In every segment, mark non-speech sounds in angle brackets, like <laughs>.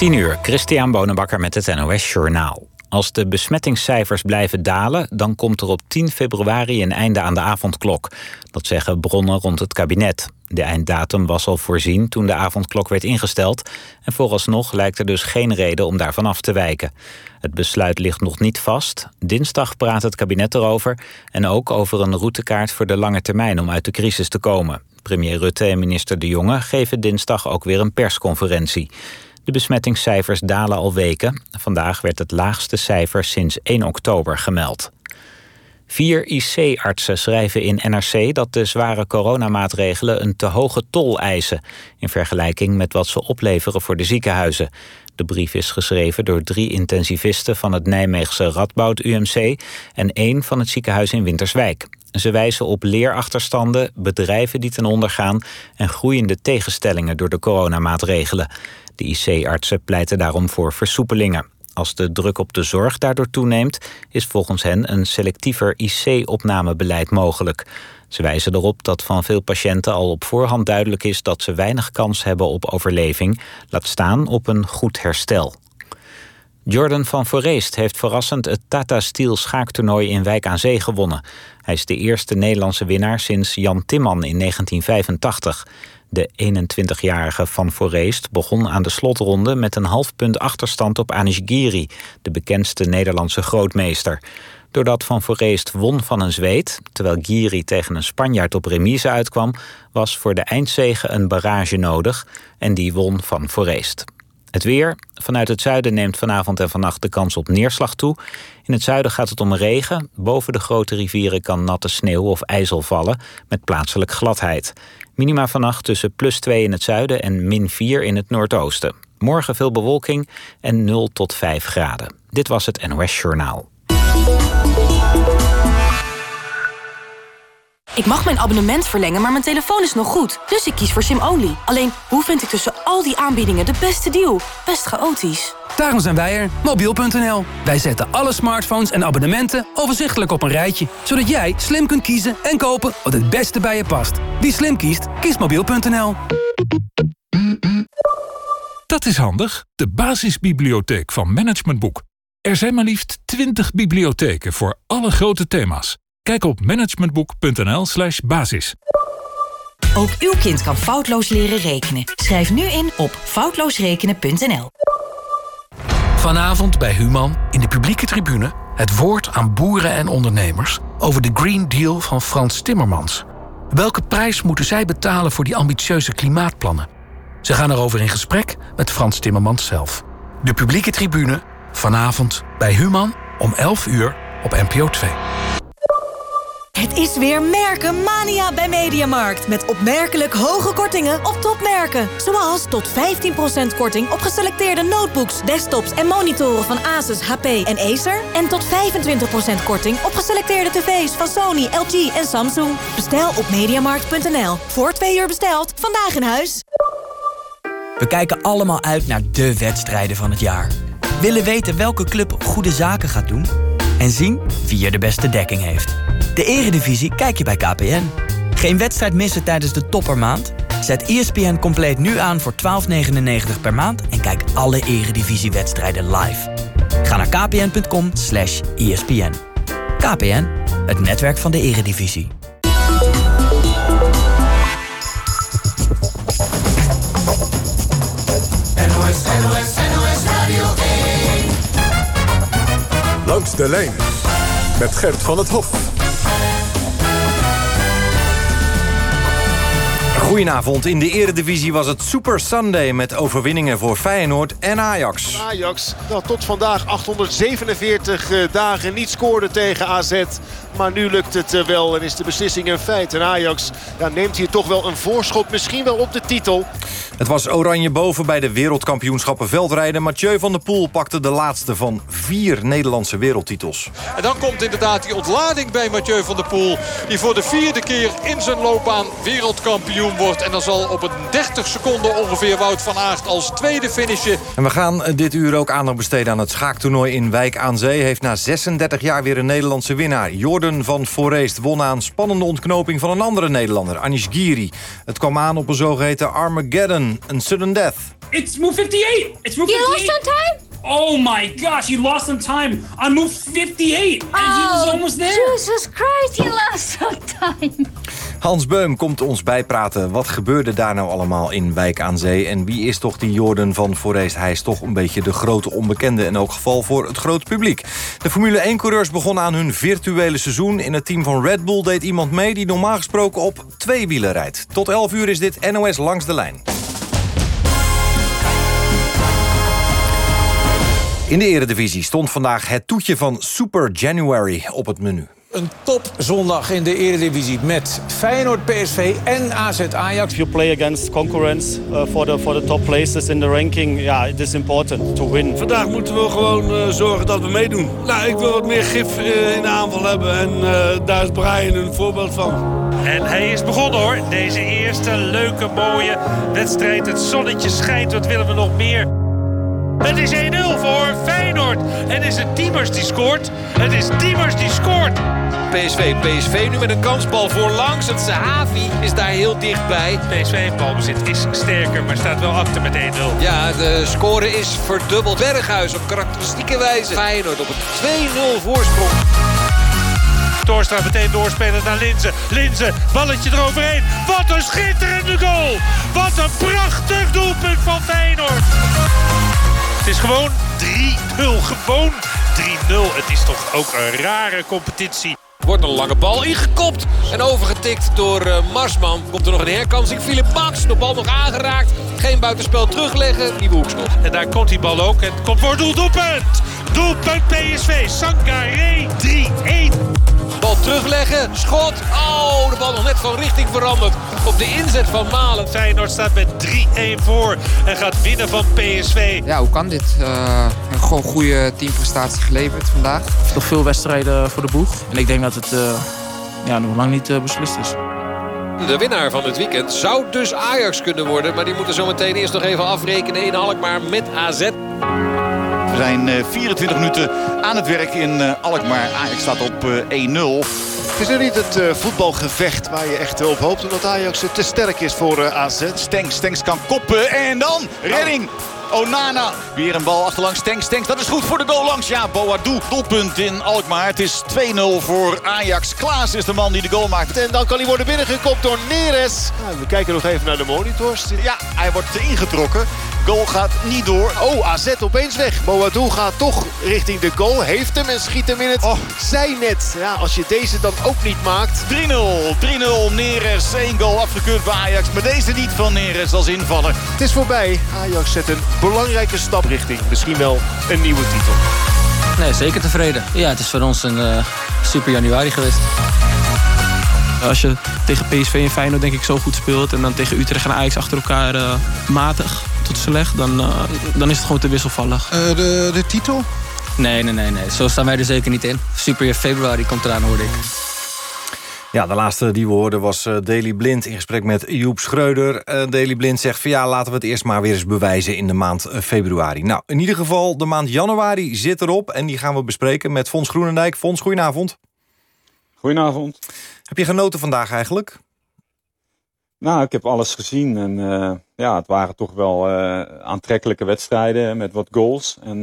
10 uur, Christian Bonenbakker met het NOS Journaal. Als de besmettingscijfers blijven dalen, dan komt er op 10 februari een einde aan de avondklok. Dat zeggen bronnen rond het kabinet. De einddatum was al voorzien toen de avondklok werd ingesteld. En vooralsnog lijkt er dus geen reden om daarvan af te wijken. Het besluit ligt nog niet vast. Dinsdag praat het kabinet erover. En ook over een routekaart voor de lange termijn om uit de crisis te komen. Premier Rutte en minister De Jonge geven dinsdag ook weer een persconferentie. De besmettingscijfers dalen al weken. Vandaag werd het laagste cijfer sinds 1 oktober gemeld. Vier IC-artsen schrijven in NRC dat de zware coronamaatregelen een te hoge tol eisen... in vergelijking met wat ze opleveren voor de ziekenhuizen. De brief is geschreven door drie intensivisten van het Nijmeegse Radboud UMC... en één van het ziekenhuis in Winterswijk. Ze wijzen op leerachterstanden, bedrijven die ten onder gaan... en groeiende tegenstellingen door de coronamaatregelen. De IC-artsen pleiten daarom voor versoepelingen. Als de druk op de zorg daardoor toeneemt, is volgens hen een selectiever IC-opnamebeleid mogelijk. Ze wijzen erop dat van veel patiënten al op voorhand duidelijk is dat ze weinig kans hebben op overleving, laat staan op een goed herstel. Jordan van Foreest heeft verrassend het Tata Steel schaaktoernooi in Wijk aan Zee gewonnen. Hij is de eerste Nederlandse winnaar sinds Jan Timman in 1985. De 21-jarige Van Foreest begon aan de slotronde met een half punt achterstand op Anish Giri, de bekendste Nederlandse grootmeester. Doordat Van Foreest won van een Zweed, terwijl Giri tegen een Spanjaard op remise uitkwam, was voor de eindzege een barrage nodig en die won van Foreest. Het weer. Vanuit het zuiden neemt vanavond en vannacht de kans op neerslag toe. In het zuiden gaat het om regen. Boven de grote rivieren kan natte sneeuw of ijzel vallen met plaatselijk gladheid. Minima vannacht tussen plus 2 in het zuiden en min 4 in het noordoosten. Morgen veel bewolking en 0 tot 5 graden. Dit was het NOS Journaal. Ik mag mijn abonnement verlengen, maar mijn telefoon is nog goed. Dus ik kies voor SimOnly. Alleen, hoe vind ik tussen al die aanbiedingen de beste deal? Best chaotisch. Daarom zijn wij er, mobiel.nl. Wij zetten alle smartphones en abonnementen overzichtelijk op een rijtje. Zodat jij slim kunt kiezen en kopen wat het beste bij je past. Wie slim kiest, kiest mobiel.nl. Dat is handig. De basisbibliotheek van Management Boek. Er zijn maar liefst 20 bibliotheken voor alle grote thema's. Kijk op managementboek.nl slash basis. Ook uw kind kan foutloos leren rekenen. Schrijf nu in op foutloosrekenen.nl. Vanavond bij Human in de publieke tribune het woord aan boeren en ondernemers over de Green Deal van Frans Timmermans. Welke prijs moeten zij betalen voor die ambitieuze klimaatplannen? Ze gaan erover in gesprek met Frans Timmermans zelf. De publieke tribune vanavond bij Human om 11 uur op NPO 2. Het is weer Merkenmania bij Mediamarkt. Met opmerkelijk hoge kortingen op topmerken. Zoals tot 15% korting op geselecteerde notebooks, desktops en monitoren van Asus, HP en Acer. En tot 25% korting op geselecteerde tv's van Sony, LG en Samsung. Bestel op mediamarkt.nl. Voor twee uur besteld, vandaag in huis. We kijken allemaal uit naar de wedstrijden van het jaar. Willen weten welke club goede zaken gaat doen? En zien wie er de beste dekking heeft. De eredivisie kijk je bij KPN. Geen wedstrijd missen tijdens de toppermaand? Zet ESPN compleet nu aan voor 12,99 per maand... en kijk alle eredivisiewedstrijden live. Ga naar kpn.com slash ESPN. KPN, het netwerk van de eredivisie. NOS, NOS, NOS Radio 1. Langs de lijn met Gert van het Hof. Goedenavond. In de eredivisie was het Super Sunday... met overwinningen voor Feyenoord en Ajax. Ajax dat tot vandaag 847 eh, dagen niet scoorde tegen AZ. Maar nu lukt het eh, wel en is de beslissing een feit. En Ajax ja, neemt hier toch wel een voorschot. Misschien wel op de titel. Het was oranje boven bij de wereldkampioenschappen veldrijden. Mathieu van der Poel pakte de laatste van vier Nederlandse wereldtitels. En dan komt inderdaad die ontlading bij Mathieu van der Poel. Die voor de vierde keer in zijn loopbaan wereldkampioen wordt. En dan zal op een 30 seconden ongeveer Wout van Aert als tweede finishen. En we gaan dit uur ook aandacht besteden aan het schaaktoernooi in Wijk aan Zee. Heeft na 36 jaar weer een Nederlandse winnaar. Jordan van Foreest won aan spannende ontknoping van een andere Nederlander, Anish Giri. Het kwam aan op een zogeheten Armageddon, een sudden death. It's move 58! It's move 58! You lost on time? Oh my gosh, you lost on time on move 58! And he was Oh, almost there! Jesus Christ, you lost <laughs> on time! Hans Beum komt ons bijpraten. Wat gebeurde daar nou allemaal in Wijk aan Zee? En wie is toch die Jordan van Foreest? Hij is toch een beetje de grote onbekende... in elk geval voor het grote publiek. De Formule 1-coureurs begonnen aan hun virtuele seizoen. In het team van Red Bull deed iemand mee... die normaal gesproken op twee wielen rijdt. Tot 11 uur is dit NOS Langs de Lijn. In de eredivisie stond vandaag het toetje van Super January op het menu. Een topzondag in de Eredivisie met Feyenoord, PSV en AZ Ajax. You play against concurrents uh, for the for the top places in the ranking. Ja, it is important to win. Vandaag moeten we gewoon uh, zorgen dat we meedoen. Nou, ik wil wat meer gif uh, in de aanval hebben en uh, daar is Brian een voorbeeld van. En hij is begonnen hoor. Deze eerste leuke, mooie wedstrijd. Het zonnetje schijnt. Wat willen we nog meer? Het is 1-0 voor Feyenoord. En is het Diemers die scoort. Het is Diemers die scoort. PSV, PSV nu met een kansbal voorlangs. Het Sahavi is daar heel dichtbij. PSV balbezit is sterker, maar staat wel achter met 1-0. Ja, de score is verdubbeld. Berghuis op karakteristieke wijze. Feyenoord op een 2-0 voorsprong. Torstra meteen doorspelen naar Linzen. Linzen, balletje eroverheen. Wat een schitterende goal. Wat een prachtig doelpunt van Feyenoord. Het is gewoon 3-0. Gewoon 3-0. Het is toch ook een rare competitie. Wordt een lange bal ingekopt en overgetikt door uh, Marsman. Komt er nog een herkansing. Philip Max, de bal nog aangeraakt. Geen buitenspel terugleggen. Nieuwe hoekschop. En daar komt die bal ook. En het komt voor doel, doelpunt. PSV. Sangaré 3-1. Bal terugleggen, schot. Oh, de bal nog net van richting veranderd. Op de inzet van Malen. Feyenoord staat met 3-1 voor en gaat winnen van PSV. Ja, hoe kan dit? Uh, gewoon goede teamprestatie geleverd vandaag. Nog veel wedstrijden voor de boeg. En ik denk dat het uh, ja, nog lang niet uh, beslist is. De winnaar van het weekend zou dus Ajax kunnen worden. Maar die moeten zometeen eerst nog even afrekenen in Alkmaar met AZ. Zijn 24 minuten aan het werk in Alkmaar. Ajax staat op 1-0. Het is nu niet het uh, voetbalgevecht waar je echt op hoopt. Omdat Ajax te sterk is voor uh, AZ. Stenks, Stenks kan koppen. En dan redding. Onana. Weer een bal achterlangs. Stenks, Stenks. Dat is goed voor de goal langs. Ja, Boadu. Doelpunt in Alkmaar. Het is 2-0 voor Ajax. Klaas is de man die de goal maakt. En dan kan hij worden binnengekopt door Neres. Nou, we kijken nog even naar de monitors. Ja, hij wordt ingetrokken. Goal gaat niet door. Oh, AZ opeens weg. Boadu gaat toch richting de goal. Heeft hem en schiet hem in het oh. zijnet. Ja, als je deze dan ook niet maakt. 3-0. 3-0 Neres. 1 goal afgekeurd bij Ajax. Maar deze niet van Neres als invaller. Het is voorbij. Ajax zet een belangrijke stap richting misschien wel een nieuwe titel. Nee, zeker tevreden. Ja, het is voor ons een uh, super januari geweest. Als je tegen PSV en Feyenoord denk ik zo goed speelt... en dan tegen Utrecht en Ajax achter elkaar uh, matig tot slecht... Dan, uh, dan is het gewoon te wisselvallig. Uh, de, de titel? Nee, nee, nee, nee. Zo staan wij er zeker niet in. Super februari komt eraan, hoorde ik. Ja, de laatste die we hoorden was uh, Daily Blind in gesprek met Joep Schreuder. Uh, Daily Blind zegt van ja, laten we het eerst maar weer eens bewijzen in de maand februari. Nou, in ieder geval, de maand januari zit erop en die gaan we bespreken met Fons Groenendijk. Fons, goedenavond. Goedenavond. Heb je genoten vandaag eigenlijk? Nou, ik heb alles gezien en ja, het waren toch wel aantrekkelijke wedstrijden met wat goals. En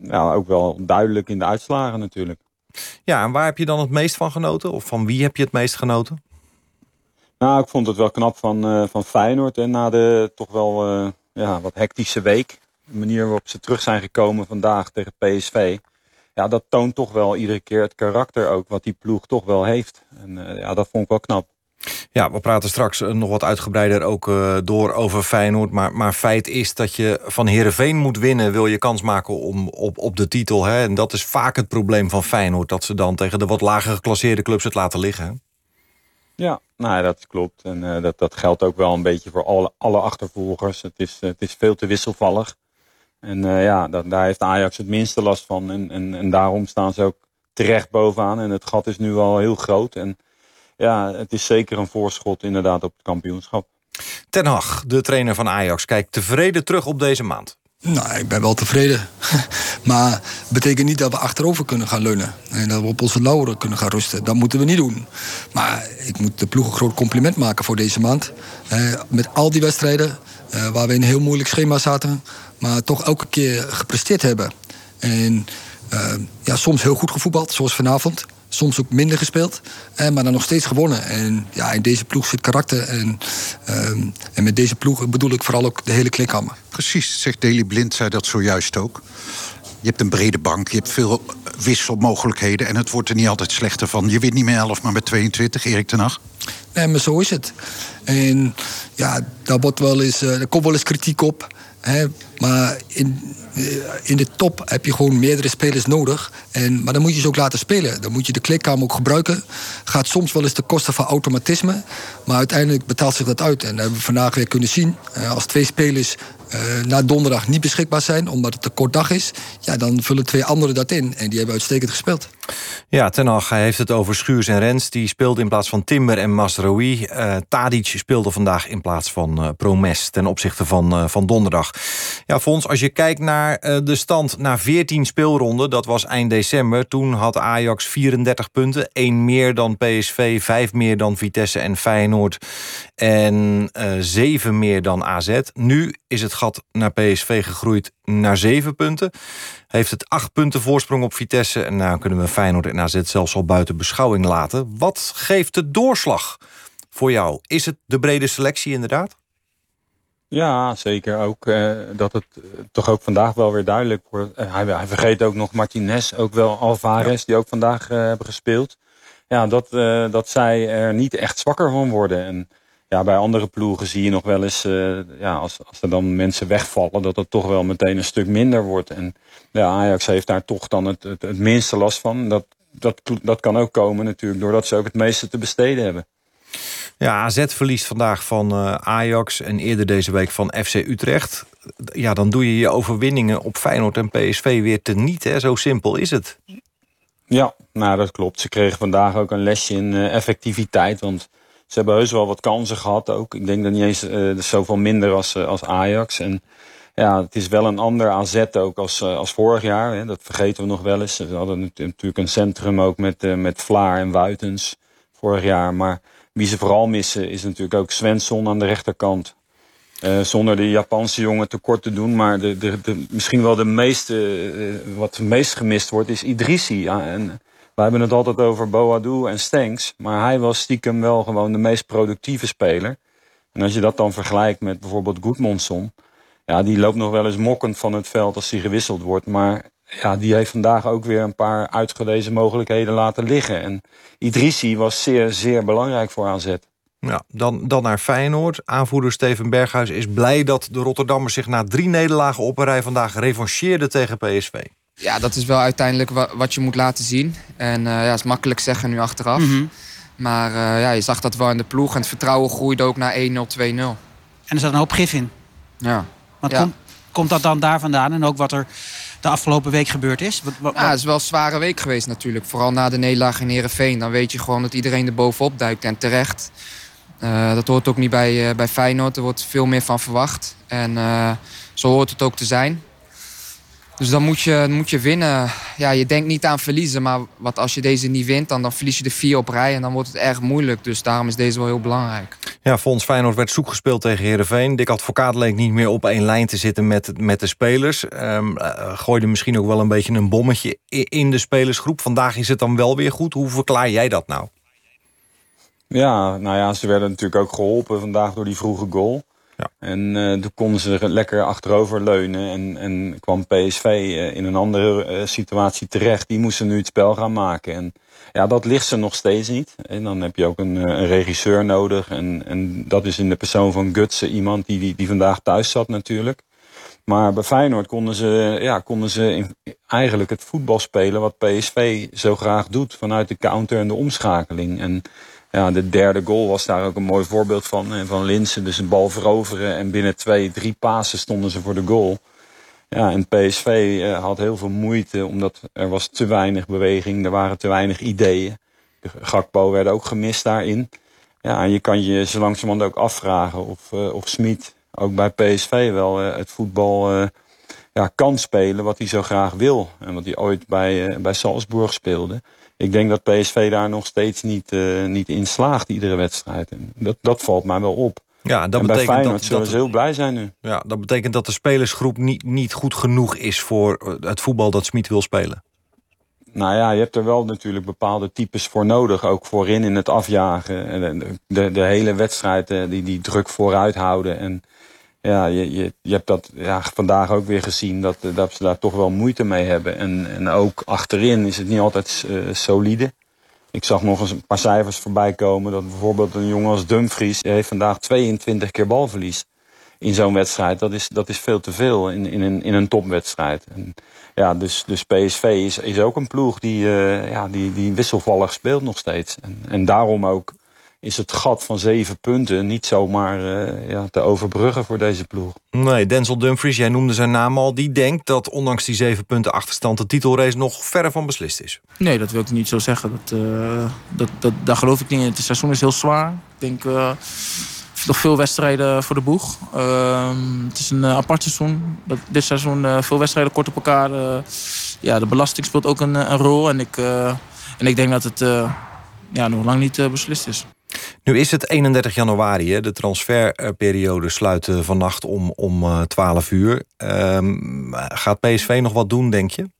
ja, ook wel duidelijk in de uitslagen natuurlijk. Ja, en waar heb je dan het meest van genoten? Of van wie heb je het meest genoten? Nou, ik vond het wel knap van, uh, van Feyenoord. En na de toch wel uh, ja, wat hectische week. De manier waarop ze terug zijn gekomen vandaag tegen PSV. Ja, dat toont toch wel iedere keer het karakter ook wat die ploeg toch wel heeft. En uh, ja, dat vond ik wel knap. Ja, we praten straks nog wat uitgebreider ook uh, door over Feyenoord. Maar, maar feit is dat je van Heerenveen moet winnen... wil je kans maken om, op, op de titel. Hè? En dat is vaak het probleem van Feyenoord... dat ze dan tegen de wat lager geclasseerde clubs het laten liggen. Ja, nou, dat klopt. En uh, dat, dat geldt ook wel een beetje voor alle, alle achtervolgers. Het is, het is veel te wisselvallig. En ja, dat, daar heeft Ajax het minste last van. En, en, en daarom staan ze ook terecht bovenaan. En het gat is nu al heel groot. En ja, het is zeker een voorschot inderdaad op het kampioenschap. Ten Hag, de trainer van Ajax, kijkt tevreden terug op deze maand. Nou, ik ben wel tevreden. <laughs> maar het betekent niet dat we achterover kunnen gaan leunen. En dat we op onze lauweren kunnen gaan rusten. Dat moeten we niet doen. Maar ik moet de ploeg een groot compliment maken voor deze maand. Eh, met al die wedstrijden eh, waar we in een heel moeilijk schema zaten... maar toch elke keer gepresteerd hebben. En eh, ja, soms heel goed gevoetbald, zoals vanavond soms ook minder gespeeld. Eh, maar dan nog steeds gewonnen. En ja, in deze ploeg zit karakter. En, ehm, en met deze ploeg bedoel ik vooral ook de hele klikhammer. Precies, zegt Deli Blind, zei dat zojuist ook. Je hebt een brede bank, je hebt veel wisselmogelijkheden... en het wordt er niet altijd slechter van. Je wint niet met 11, maar met 22, Erik ten Hag. Nee, maar zo is het. En ja, daar, wordt wel eens, uh, komt wel eens kritiek op. Maar in, eh, in de top heb je gewoon meerdere spelers nodig. En, maar dan moet je ze ook laten spelen. Dan moet je de klikkamer ook gebruiken. Gaat soms wel eens de kosten van automatisme. Maar uiteindelijk betaalt zich dat uit. En dat hebben we vandaag weer kunnen zien. Eh, als twee spelers uh, na donderdag niet beschikbaar zijn, omdat het een kort dag is, ja, dan vullen twee anderen dat in. En die hebben uitstekend gespeeld. Ja, Ten Hag, heeft het over Schuurs en Rens. Die speelde in plaats van Timber en Masraoui. Uh, Tadic speelde vandaag in plaats van uh, Promes ten opzichte van, uh, van donderdag. Ja, Fons, als je kijkt naar de stand na 14 speelronden, dat was eind december. Toen had Ajax 34 punten, 1 meer dan PSV, 5 meer dan Vitesse en Feyenoord en 7 meer dan AZ. Nu is het gat naar PSV gegroeid naar 7 punten. Heeft het 8 punten voorsprong op Vitesse. En nou kunnen we Feyenoord en AZ zelfs al buiten beschouwing laten. Wat geeft de doorslag voor jou? Is het de brede selectie inderdaad? Ja, zeker. Ook eh, dat het uh, toch ook vandaag wel weer duidelijk wordt. Uh, hij, hij, vergeet ook nog Martinez, ook wel Alvarez, ja. die ook vandaag hebben gespeeld. Ja, dat, dat zij er niet echt zwakker van worden. En ja, bij andere ploegen zie je nog wel eens, ja, als, als er dan mensen wegvallen, dat het toch wel meteen een stuk minder wordt. En ja, Ajax heeft daar toch dan het, het, het minste last van. Dat, dat, dat kan ook komen natuurlijk, doordat ze ook het meeste te besteden hebben. Ja, AZ verliest vandaag van uh, Ajax en eerder deze week van FC Utrecht. Ja, dan doe je je overwinningen op Feyenoord en PSV weer teniet. Hè? Zo simpel is het. Ja, nou dat klopt. Ze kregen vandaag ook een lesje in uh, effectiviteit. Want ze hebben heus wel wat kansen gehad ook. Ik denk dat niet eens uh, zoveel minder als, als Ajax. En ja, het is wel een ander AZ ook als, als vorig jaar. Hè. Dat vergeten we nog wel eens. We hadden natuurlijk een centrum ook met, met Vlaar en Wuitens vorig jaar. Maar wie ze vooral missen is natuurlijk ook Svensson aan de rechterkant. Zonder de Japanse jongen tekort te doen. Maar de, de, de, misschien wel de meeste, wat het meest gemist wordt is Idrissi. Ja, en we hebben het altijd over Boadu en Stenks. Maar hij was stiekem wel gewoon de meest productieve speler. En als je dat dan vergelijkt met bijvoorbeeld Goedmondson. Ja, die loopt nog wel eens mokkend van het veld als hij gewisseld wordt. Maar ja, die heeft vandaag ook weer een paar uitgelezen mogelijkheden laten liggen. En Idrissi was zeer, zeer belangrijk voor AZ. Ja, dan, dan naar Feyenoord. Aanvoerder Steven Berghuis is blij dat de Rotterdammers zich na drie nederlagen op een rij vandaag revancheerden tegen PSV. Ja, dat is wel uiteindelijk wat je moet laten zien. En uh, ja, is makkelijk zeggen nu achteraf. Mm -hmm. Maar uh, ja, je zag dat wel in de ploeg en het vertrouwen groeide ook naar 1-0, 2-0. En er zat een hoop gif in. Ja. Maar ja. Komt, komt dat dan daar vandaan en ook wat er de afgelopen week gebeurd is? Wat, wat, ja, het is wel een zware week geweest natuurlijk. Vooral na de nederlaag in Heerenveen. Dan weet je gewoon dat iedereen er bovenop duikt. En terecht. Uh, dat hoort ook niet bij, uh, bij Feyenoord. Er wordt veel meer van verwacht. En uh, zo hoort het ook te zijn. Dus dan moet je, dan moet je winnen. Ja, je denkt niet aan verliezen. Maar wat als je deze niet wint, dan, dan verlies je de vier op rij. En dan wordt het erg moeilijk. Dus daarom is deze wel heel belangrijk. Ja, Fons Feyenoord werd zoek gespeeld tegen Heerenveen. Dick Advocaat leek niet meer op één lijn te zitten met, met de spelers. Um, uh, gooide misschien ook wel een beetje een bommetje in de spelersgroep. Vandaag is het dan wel weer goed. Hoe verklaar jij dat nou? Ja, nou ja, ze werden natuurlijk ook geholpen vandaag door die vroege goal. Ja. En uh, toen konden ze lekker achterover leunen. En, en kwam PSV uh, in een andere uh, situatie terecht. Die moesten nu het spel gaan maken. En ja, dat ligt ze nog steeds niet. En dan heb je ook een, een regisseur nodig. En, en dat is in de persoon van Gutsen iemand die, die, die vandaag thuis zat natuurlijk. Maar bij Feyenoord konden ze, ja, konden ze eigenlijk het voetbal spelen wat PSV zo graag doet. Vanuit de counter en de omschakeling. En ja, de derde goal was daar ook een mooi voorbeeld van. Van Linsen, dus een bal veroveren en binnen twee, drie pasen stonden ze voor de goal. Ja, en PSV uh, had heel veel moeite, omdat er was te weinig beweging, er waren te weinig ideeën. Gakpo werd ook gemist daarin. Ja, en je kan je zo langzamerhand ook afvragen of, uh, of Smit ook bij PSV wel uh, het voetbal ja, kan spelen wat hij zo graag wil. En wat hij ooit bij, bij Salzburg speelde. Ik denk dat PSV daar nog steeds niet, niet in slaagt, iedere wedstrijd. En dat, dat valt mij wel op. Ja, dat en betekent bij Feyenoord dat, zullen dat, ze heel blij zijn nu. Ja, dat betekent dat de spelersgroep niet, niet goed genoeg is voor het voetbal dat Smit wil spelen. Nou ja, je hebt er wel natuurlijk bepaalde types voor nodig. Ook voorin in het afjagen. De, de, de hele wedstrijd die, die druk vooruit houden. En ja, je, je, je hebt dat ja, vandaag ook weer gezien. Dat, dat ze daar toch wel moeite mee hebben. En, en ook achterin is het niet altijd uh, solide. Ik zag nog eens een paar cijfers voorbij komen. Dat bijvoorbeeld een jongen als Dumfries... Die heeft vandaag 22 keer balverlies in zo'n wedstrijd. Dat is, dat is veel te veel in, in, een, in een topwedstrijd. En ja, dus, dus PSV is, is ook een ploeg die, uh, ja, die, die wisselvallig speelt nog steeds. En, en daarom ook is het gat van zeven punten niet zomaar uh, ja, te overbruggen voor deze ploeg. Nee, Denzel Dumfries, jij noemde zijn naam al. Die denkt dat ondanks die zeven punten achterstand... de titelrace nog verre van beslist is. Nee, dat wil ik niet zo zeggen. Dat, uh, dat, dat, daar geloof ik niet in. Het seizoen is heel zwaar. Ik denk... Uh, nog veel wedstrijden voor de boeg. Uh, het is een apart seizoen. Dit seizoen uh, veel wedstrijden kort op elkaar. ja, de belasting speelt ook een, een rol. En ik, en ik denk dat het ja, nog lang niet beslist is. Nu is het 31 januari. Hè? De transferperiode sluit vannacht om, om 12 uur. Ehm, gaat PSV nog wat doen, denk je?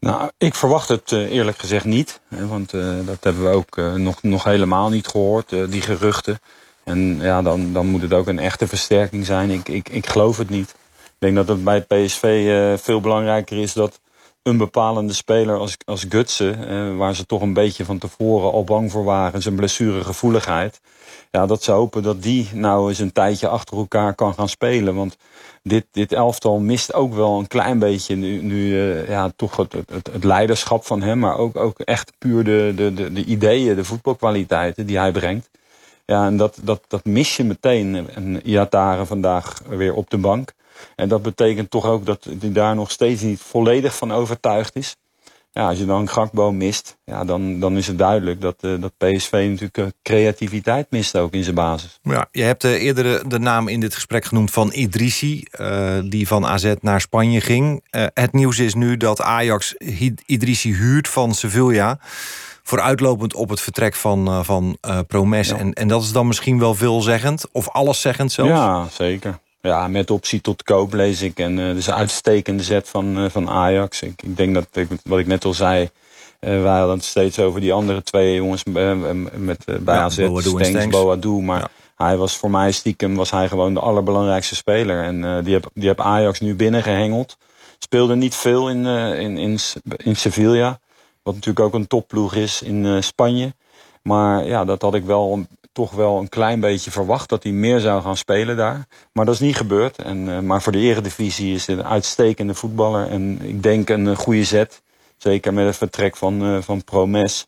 Nou, ik verwacht het eerlijk gezegd niet. Want dat hebben we ook nog, nog helemaal niet gehoord, die geruchten. En ja, dan, dan moet het ook een echte versterking zijn. Ik, ik, ik geloof het niet. Ik denk dat het bij PSV veel belangrijker is dat een bepalende speler als, als Gutsen... Waar ze toch een beetje van tevoren al bang voor waren... zijn blessuregevoeligheid... Ja, dat ze hopen dat die nou eens een tijdje achter elkaar kan gaan spelen. Want dit, dit elftal mist ook wel een klein beetje nu, nu uh, ja, toch het, het, leiderschap van hem... maar ook, ook echt puur de, de, de, de ideeën, de voetbalkwaliteiten die hij brengt. Ja, en dat, dat, dat mis je meteen. En Iatare vandaag weer op de bank. En dat betekent toch ook dat hij daar nog steeds niet volledig van overtuigd is. Ja, als je dan Gakbo mist, ja, dan, dan is het duidelijk dat, uh, dat PSV natuurlijk uh, creativiteit mist ook in zijn basis. Ja, je hebt uh, eerder de, naam in dit gesprek genoemd van Idrissi, die van AZ naar Spanje ging. het nieuws is nu dat Ajax Idrissi huurt van Sevilla vooruitlopend op het vertrek van, van uh, Promes. Ja. En, en dat is dan misschien wel veelzeggend, of alleszeggend zelfs? Ja, zeker. Ja, met optie tot koop lees ik. En uh, dus een uitstekende zet van, van Ajax. Ik, ik denk dat, ik, wat ik net al zei... Uh, wij hadden het steeds over die andere twee jongens met, bij ja, AZ, Stengs, Boadou. Maar ja. hij was voor mij stiekem was hij gewoon de allerbelangrijkste speler. En die heb, die heb Ajax nu binnengehengeld. Speelde niet veel in, in, in, in Sevilla. Wat natuurlijk ook een topploeg is in uh, Spanje. Maar ja, dat had ik wel toch wel een klein beetje verwacht. Dat hij meer zou gaan spelen daar. Maar dat is niet gebeurd. En, uh, maar voor de eredivisie is hij een uitstekende voetballer. En ik denk een goede zet. Zeker met het vertrek van, uh, van Promes.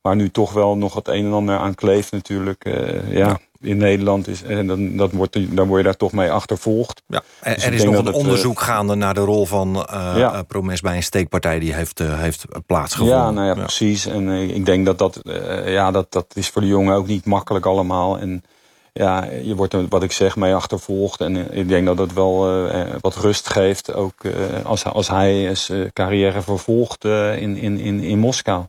Waar nu toch wel nog het een en ander aan kleeft natuurlijk. ja, in Nederland is. En dan, dat wordt, dan word je daar toch mee achtervolgd. Ja. Dus er is nog een onderzoek het, gaande naar de rol van uh, ja. Promes bij een steekpartij die heeft, uh, heeft plaatsgevonden. Ja, nou ja, ja. precies. En uh, ik denk dat dat, ja, dat dat is voor de jongen ook niet makkelijk allemaal. En ja, je wordt er, wat ik zeg, mee achtervolgd. En ik denk dat dat wel wat rust geeft. Ook als, als hij zijn carrière vervolgt in, in, in, in Moskou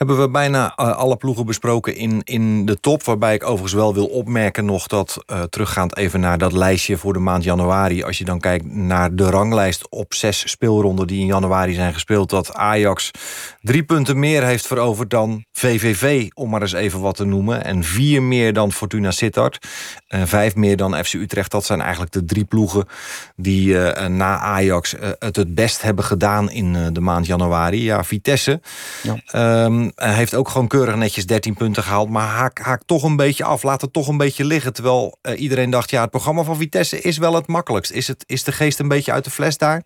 hebben we bijna uh, alle ploegen besproken in, in de top. Waarbij ik overigens wel wil opmerken nog dat... Uh, teruggaand even naar dat lijstje voor de maand januari... als je dan kijkt naar de ranglijst op zes speelronden... die in januari zijn gespeeld... dat Ajax drie punten meer heeft veroverd dan VVV... om maar eens even wat te noemen. En vier meer dan Fortuna Sittard. En vijf meer dan FC Utrecht. Dat zijn eigenlijk de drie ploegen die uh, na Ajax het het best hebben gedaan... in de maand januari. Ja, Vitesse... Ja. Um, hij heeft ook gewoon keurig netjes 13 punten gehaald. Maar haak, toch een beetje af. Laat het toch een beetje liggen. Terwijl uh, iedereen dacht, ja, het programma van Vitesse is wel het makkelijkst. Is, het, is de geest een beetje uit de fles daar?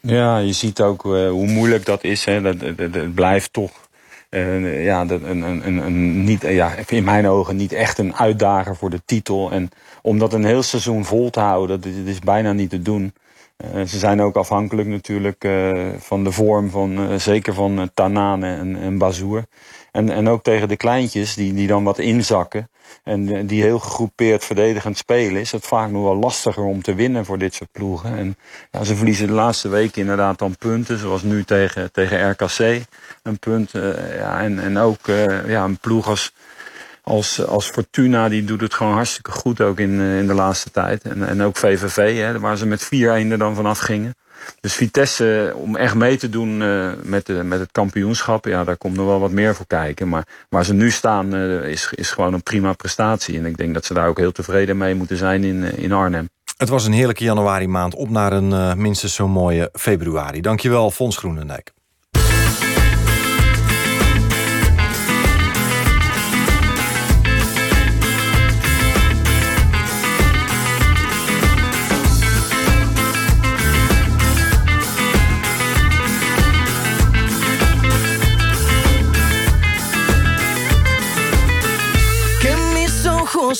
Ja, je ziet ook uh, hoe moeilijk dat is. Hè. Dat, blijft toch uh, ja, een, een, een, niet, ja, in mijn ogen niet echt een uitdager voor de titel. En om dat een heel seizoen vol te houden, dat is bijna niet te doen. Uh, ze zijn ook afhankelijk natuurlijk uh, van de vorm van uh, zeker van Tanane en, en Bazoer. En, en ook tegen de kleintjes die, die dan wat inzakken. En eh, die heel gegroepeerd verdedigend spelen, is het vaak nog wel lastiger om te winnen voor dit soort ploegen. En ja, ze verliezen de laatste weken inderdaad dan punten, zoals nu tegen, tegen RKC. Een punt. eh, ja, en, en ook eh, ja, een ploeg als, als, als Fortuna, die doet het gewoon hartstikke goed ook in, eh, in de laatste tijd. En, en ook VVV, hè, waar ze met 4-1 er dan vanaf gingen. Dus Vitesse, om echt mee te doen eh, met, de, met het kampioenschap, ja, daar komt nog wel wat meer voor kijken. Maar waar ze nu staan, eh, is, is gewoon een prima prestatie. En ik denk dat ze daar ook heel tevreden mee moeten zijn in, in Arnhem. Het was een heerlijke januari maand op naar een minstens zo mooie februari. Dankjewel, Fons Groenendijk.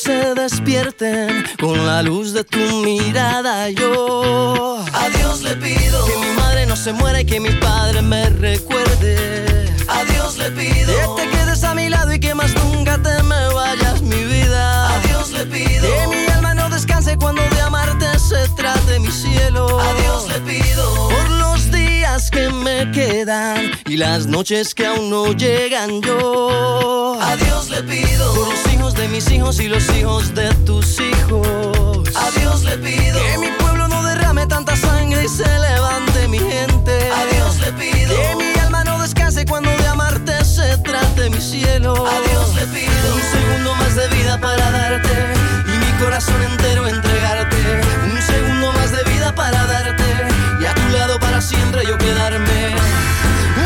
Se despierten con la luz de tu mirada. Yo a Dios le pido que mi madre no se muera y que mi padre me recuerde. A Dios le pido que te quedes a mi lado y que más nunca te me vayas, mi vida. A Dios le pido que mi alma no descanse cuando de amarte se trate mi cielo. A Dios le pido por los días que me quedan y las noches que aún no llegan yo. A Dios le pido por los hijos de mis hijos y los hijos de tus hijos. A Dios le pido que mi pueblo no derrame tanta sangre y se levante mi gente. A Dios le pido que mi alma no descanse cuando de amarte se trate mi cielo. A Dios le pido un segundo más de vida para darte y mi corazón entero entregarte. Un segundo más de vida para darte a tu lado para siempre yo quedarme.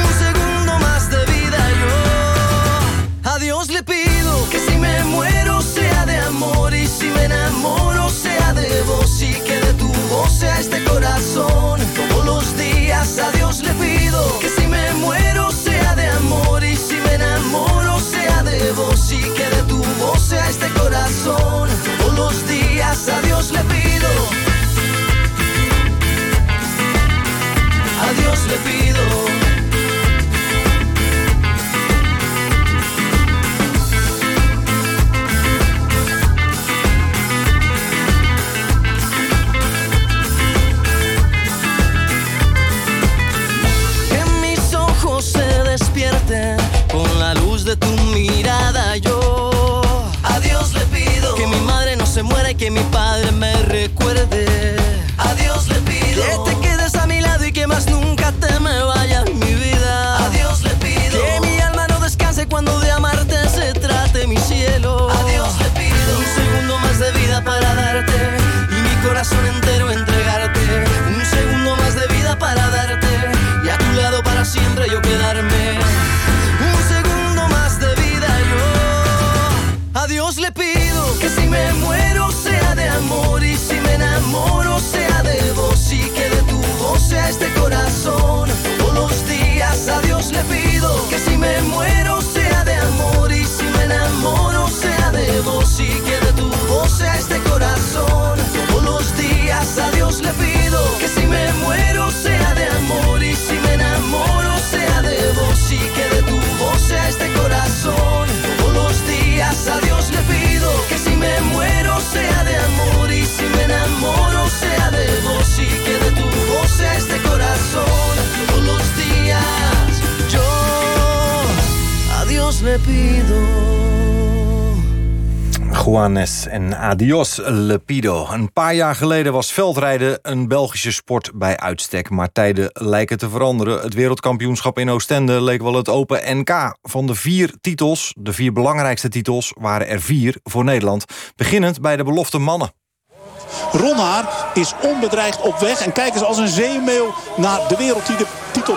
Un segundo más de vida yo a Dios le pido que si me muero sea de amor y si me enamoro sea de vos y que de tu voz sea este corazón. Todos los días a Dios le pido que si me muero sea de amor y si me enamoro sea de vos y que de tu voz sea este corazón. Todos los días a Dios le pido. Dios le mis ojos se despierten con la luz de tu mirada. Le. Juanes en Adios Lepido. Een paar jaar geleden was veldrijden een Belgische sport bij uitstek. Maar tijden lijken te veranderen. Het wereldkampioenschap in Oostende leek wel het open NK. Van de vier titels, de vier belangrijkste titels, waren er vier voor Nederland. Beginnend bij de belofte mannen. Ronhaar is onbedreigd op weg. En kijk eens als een zeemeel naar de wereldtitel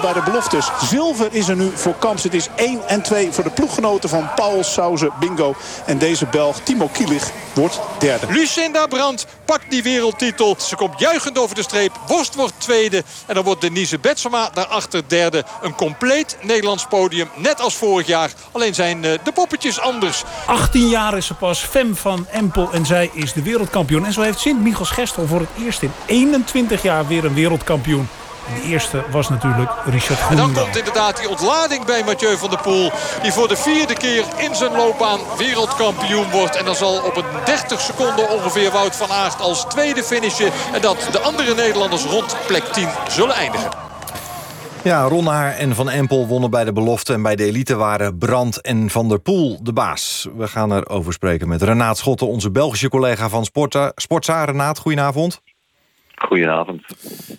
bij de beloftes. Zilver is er nu voor Kamps. Het is 1 en 2 voor de ploeggenoten van Paul Sauze Bingo. En deze Belg Timo Kielich wordt derde. Lucinda Brandt pakt die wereldtitel. Ze komt juichend over de streep. Worst wordt tweede. En dan wordt Denise Betsema daarachter derde. Een compleet Nederlands podium. Net als vorig jaar. Alleen zijn eh, de poppetjes anders. 18 jaar is ze pas, Fem van Empel. En zij is de wereldkampioen. En zo heeft Sint Michels Gestel voor het eerst in 21 jaar weer een wereldkampioen. De eerste was natuurlijk Richard En dan Groenendaal. komt inderdaad die ontlading bij Mathieu van der Poel. Die voor de vierde keer in zijn loopbaan wereldkampioen wordt. En dan zal op een 30 seconden ongeveer Wout van Aert als tweede finishen. En dat de andere Nederlanders rond plek 10 zullen eindigen. Ja, Ronnaar en Van Empel wonnen bij de belofte... en bij de elite waren Brandt en Van der Poel de baas. We gaan erover spreken met Renaat Schotten... onze Belgische collega van Sporta. Sportza. Renaat, goedenavond. Goedenavond.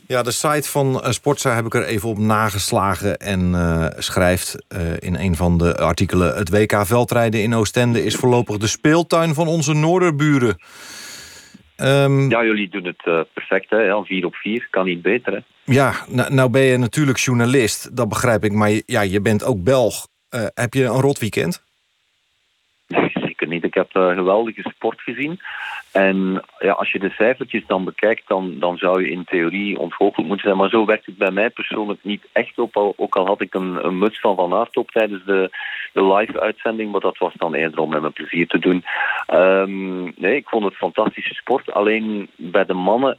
Ja, de site van eh, Sportza heb ik er even op nageslagen... en eh, schrijft eh, in een van de artikelen... het WK veldrijden in Oostende is voorlopig de speeltuin van onze noorderburen. Ehm, Ja, jullie doen het eh, perfect, hè? Ja, 4 op 4, kan niet beter, hè? Ja, nou, nou ben je natuurlijk journalist, dat begrijp ik. Maar je- ja, je bent ook Belg. Eh, heb je een rot weekend? <laughs> Niet. Ik heb eh, geweldige sport gezien. En ja, als je de cijfertjes dan bekijkt, dan, dan zou je in theorie ontgoocheld moeten zijn. Maar zo werkt het bij mij persoonlijk niet echt op. Ook al had ik een, een muts van Van Aert op tijdens de, de live-uitzending. Maar dat was dan eerder om met mijn plezier te doen. Ehm, nee, ik vond het fantastische sport. Alleen bij de mannen...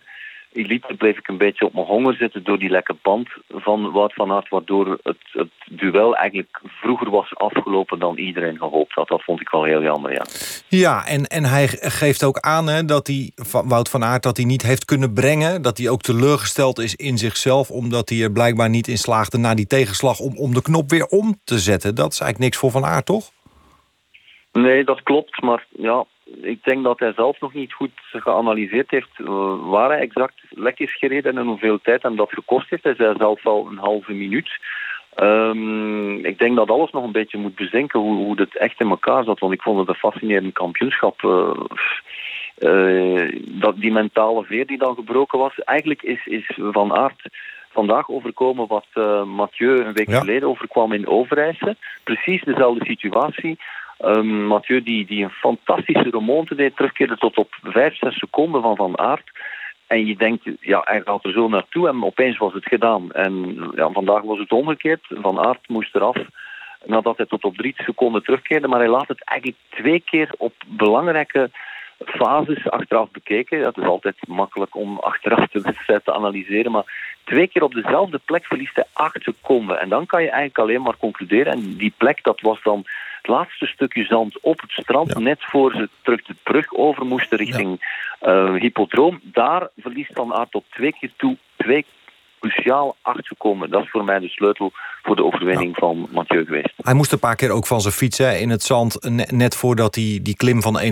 Elite bleef ik een beetje op mijn honger zitten door die lekke band van Wout van Aert, waardoor het, het duel eigenlijk vroeger was afgelopen dan iedereen gehoopt had. Dat vond ik wel heel jammer, ja. Ja, en, en hij geeft ook aan hè, dat hij, Wout van Aert, dat hij niet heeft kunnen brengen. Dat hij ook teleurgesteld is in zichzelf, omdat hij er blijkbaar niet in slaagde na die tegenslag om, om de knop weer om te zetten. Dat is eigenlijk niks voor Van Aert, toch? Nee, dat klopt, maar ja, ik denk dat hij zelf nog niet goed geanalyseerd heeft uh, waar hij exact lek is gereden en hoeveel tijd hem dat gekost heeft. Hij zei zelf al een halve minuut. Um, ik denk dat alles nog een beetje moet bezinken hoe, hoe het echt in elkaar zat. Want ik vond het een fascinerend kampioenschap. Uh, uh, dat die mentale veer die dan gebroken was. Eigenlijk is, is Van Aert vandaag overkomen wat uh, Mathieu een week ja. geleden overkwam in Overijse. Precies dezelfde situatie. Um, Mathieu die, die een fantastische remonte deed, terugkeerde tot op 5, 6 seconden van Van Aert. En je denkt, ja, hij gaat er zo naartoe en opeens was het gedaan. En ja, vandaag was het omgekeerd. Van Aert moest eraf nadat hij tot op 3 seconden terugkeerde. Maar hij laat het eigenlijk twee keer op belangrijke fases achteraf bekeken. Dat is altijd makkelijk om achteraf de wedstrijd te analyseren. Maar twee keer op dezelfde plek verliest hij 8 seconden. En dan kan je eigenlijk alleen maar concluderen. En die plek, dat was dan het laatste stukje zand op het strand, ja. net voor ze terug de brug over moesten richting ja. uh, Hippodroom. Daar verliest Van Aert op twee keer toe twee cruciaal acht seconden. Dat is voor mij de sleutel voor de overwinning ja. van Mathieu geweest. Hij moest een paar keer ook van zijn fietsen in het zand... net voordat hij die klim van 21%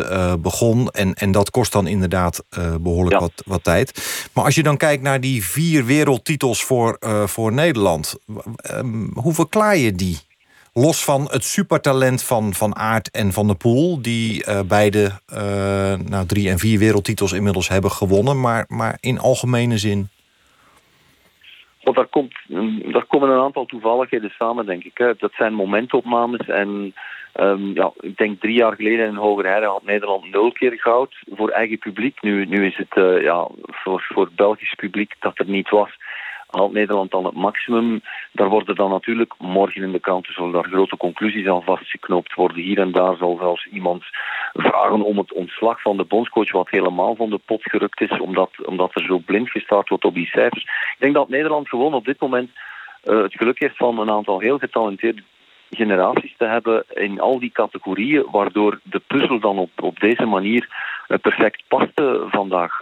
uh, begon. En, en dat kost dan inderdaad uh, behoorlijk ja. wat, wat tijd. Maar als je dan kijkt naar die vier wereldtitels voor, uh, voor Nederland... Um, hoe verklaar je die? Los van het supertalent van Van Aert en Van der Poel... die uh, beide uh, nou, drie en vier wereldtitels inmiddels hebben gewonnen... maar, maar in algemene zin... Want daar, komt, daar komen een aantal toevalligheden samen, denk ik. Dat zijn momentopnames. En um, ja, ik denk drie jaar geleden in Hogerheide had Nederland nul keer goud voor eigen publiek. Nu, nu is het uh, ja, voor, voor Belgisch publiek dat er niet was haalt Nederland dan het maximum. Daar worden dan natuurlijk morgen in de kranten zullen daar grote conclusies aan vastgeknoopt worden. Hier en daar zal zelfs iemand vragen om het ontslag van de bondscoach, wat helemaal van de pot gerukt is, omdat, omdat er zo blind gestart wordt op die cijfers. Ik denk dat Nederland gewoon op dit moment uh, het geluk heeft van een aantal heel getalenteerde generaties te hebben in al die categorieën, waardoor de puzzel dan op, op deze manier uh, perfect paste vandaag.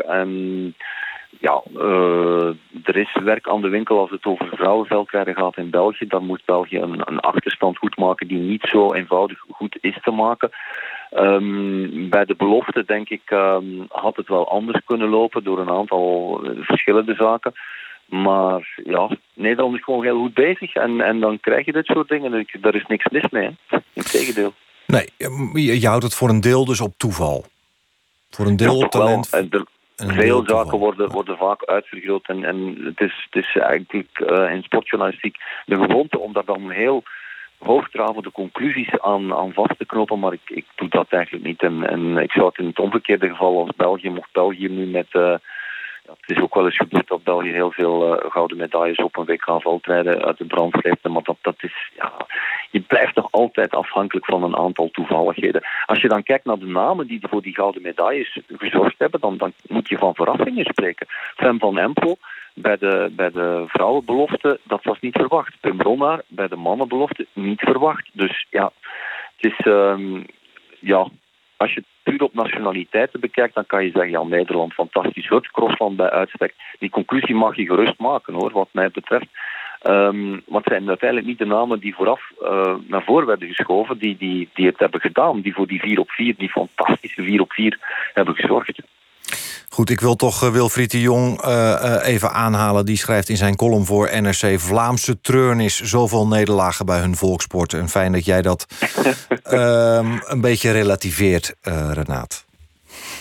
Ja, uh, er is werk aan de winkel als het over vrouwenveldrijden gaat in België. Dan moet België een, een achterstand goed maken die niet zo eenvoudig goed is te maken. Um, bij de belofte, denk ik, um, had het wel anders kunnen lopen door een aantal verschillende zaken. Maar ja, Nederland is gewoon heel goed bezig en, en dan krijg je dit soort dingen. Daar is niks mis mee, hè? Integendeel. Nee, je, je houdt het voor een deel dus op toeval. Voor een deel ja, op talent. Wel. Veel zaken worden, worden vaak uitvergroot en, en het, is, het is eigenlijk uh, in sportjournalistiek de gewoonte om daar dan heel hoogdravende conclusies aan, aan vast te knopen, maar ik, ik doe dat eigenlijk niet. En, en ik zou het in het omgekeerde geval als België, mocht België nu met... Uh, ja, het is ook wel eens gebeurd dat België heel veel uh, gouden medailles op een WK veldrijden uit de brand sleepte, maar dat, dat is... Ja, je blijft toch altijd afhankelijk van een aantal toevalligheden. Als je dan kijkt naar de namen die voor die gouden medailles gezorgd hebben, dan, dan moet je van verrassingen spreken. Fem van Empel, bij de, bij de vrouwenbelofte, dat was niet verwacht. Pim Ronnaar bij de mannenbelofte niet verwacht. Dus ja, het is... ehm, ja, als je het puur op nationaliteiten bekijkt, dan kan je zeggen, ja, Nederland fantastisch, het crossland bij uitstek. Die conclusie mag je gerust maken, hoor, wat mij betreft. Maar het zijn uiteindelijk niet de namen die vooraf eh, naar voren werden geschoven, die, die, die het hebben gedaan, die voor die 4 op 4, die fantastische 4 op 4 hebben gezorgd. Goed, ik wil toch uh, Wilfried de Jong uh, uh, even aanhalen. Die schrijft in zijn column voor NRC... Vlaamse treurnis, zoveel nederlagen bij hun volksport. En fijn dat jij dat <laughs> ehm, een beetje relativeert, Renaat.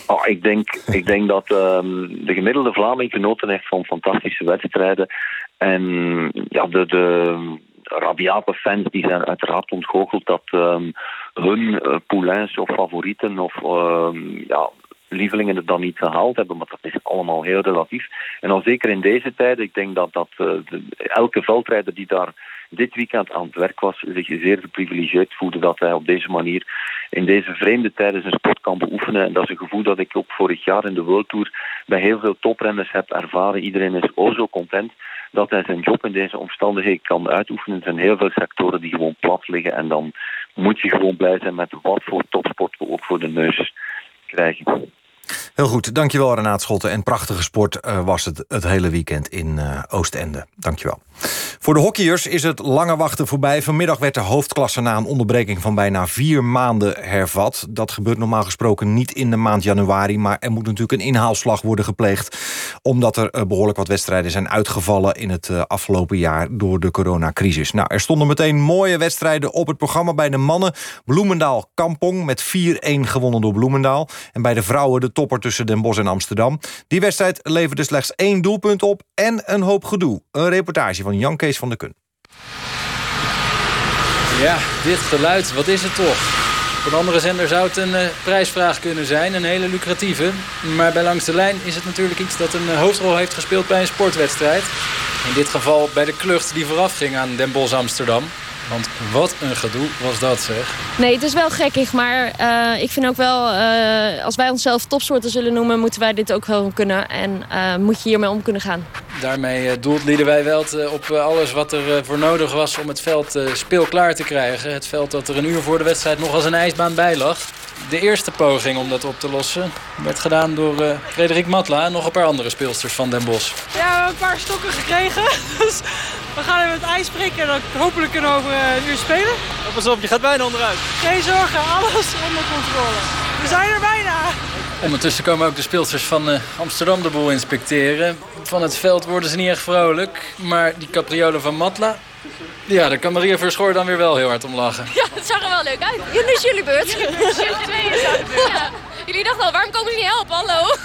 Oh, ik, denk, ik denk dat um, de gemiddelde Vlaming genoten heeft van fantastische wedstrijden. En ja, de, de rabiate fans die zijn uiteraard ontgoocheld dat um, hun poulains of favorieten of ja, lievelingen het dan niet gehaald hebben, maar dat is allemaal heel relatief. En al zeker in deze tijden, ik denk dat, dat de, elke veldrijder die daar dit weekend aan het werk was, zich zeer geprivilegeerd voelde dat hij op deze manier in deze vreemde tijden zijn sport kan beoefenen. En dat is een gevoel dat ik ook vorig jaar in de World Tour bij heel veel toprenners heb ervaren. Iedereen is o zo content dat hij zijn job in deze omstandigheden kan uitoefenen. Er zijn heel veel sectoren die gewoon plat liggen en dan moet je gewoon blij zijn met wat voor topsport we ook voor de neus krijgen. Heel goed, dankjewel Renaat Schotten. En prachtige sport uh, was het het hele weekend in uh, Oostende. Dankjewel. Voor de hockeyers is het lange wachten voorbij. Vanmiddag werd de hoofdklasse na een onderbreking van bijna vier maanden hervat. Dat gebeurt normaal gesproken niet in de maand januari... maar er moet natuurlijk een inhaalslag worden gepleegd... omdat er uh, behoorlijk wat wedstrijden zijn uitgevallen... in het afgelopen jaar door de coronacrisis. Nou, er stonden meteen mooie wedstrijden op het programma bij de mannen. Bloemendaal-Kampong met 4-1 gewonnen door Bloemendaal. En bij de vrouwen de topper tussen Den Bosch en Amsterdam. Die wedstrijd leverde slechts één doelpunt op en een hoop gedoe. Een reportage van Jan Kees van der Kun. Ja, dit geluid, wat is het toch? Op een andere zender zou het een uh, prijsvraag kunnen zijn, een hele lucratieve. Maar bij Langs de Lijn is het natuurlijk iets dat een uh, hoofdrol heeft gespeeld bij een sportwedstrijd. In dit geval bij de klucht die vooraf ging aan Den Bosch Amsterdam. Want wat een gedoe was dat, zeg. Nee, het is wel gekkig, maar uh, ik vind ook wel... Uh, als wij onszelf topsoorten zullen noemen... moeten wij dit ook wel kunnen. En uh, moet je hiermee om kunnen gaan. Daarmee doelt Liedewij Welt op alles wat er voor nodig was... om het veld speelklaar te krijgen. Het veld dat er een uur voor de wedstrijd nog als een ijsbaan bij lag. De eerste poging om dat op te lossen werd gedaan door uh, Frederik Matla en nog een paar andere speelsters van Den Bosch. Ja, we hebben een paar stokken gekregen. <laughs> Dus we gaan even het ijs prikken en dan hopelijk kunnen we over een uur spelen. Oh, pas op, je gaat bijna onderuit. Geen zorgen, alles onder controle. We zijn er bijna. Ondertussen komen ook de speelsters van uh, Amsterdam de boel inspecteren. Van het veld worden ze niet echt vrolijk. Maar die capriolen van Matla, ja, daar kan Maria Verschoor dan weer wel heel hard om lachen. Ja, het zag er wel leuk uit. Nu is jullie beurt. Jullie tweeën ja. Jullie dachten al, waarom komen ze niet helpen? Hallo.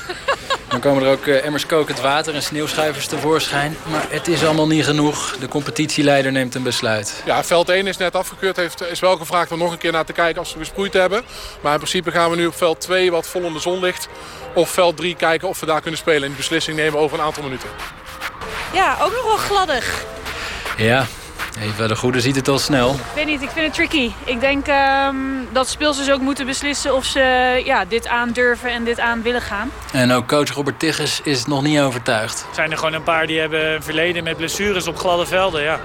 Dan komen er ook uh, emmers kokend water en sneeuwschuivers tevoorschijn. Maar het is allemaal niet genoeg. De competitieleider neemt een besluit. Ja, veld 1 is net afgekeurd. Heeft, is wel gevraagd om nog een keer naar te kijken als we besproeid hebben. Maar in principe gaan we nu op veld 2, wat vol in de zon ligt... of veld 3 kijken of we daar kunnen spelen. En de beslissing nemen over een aantal minuten. Ja, ook nog wel gladdig. Ja, Eva de Goede ziet het al snel. Ik weet niet, ik vind het tricky. Ik denk um, dat speelsters ook moeten beslissen of ze ja, dit aandurven en dit aan willen gaan. En ook coach Robert Tigges is nog niet overtuigd. Er zijn er gewoon een paar die hebben een verleden met blessures op gladde velden. Ja.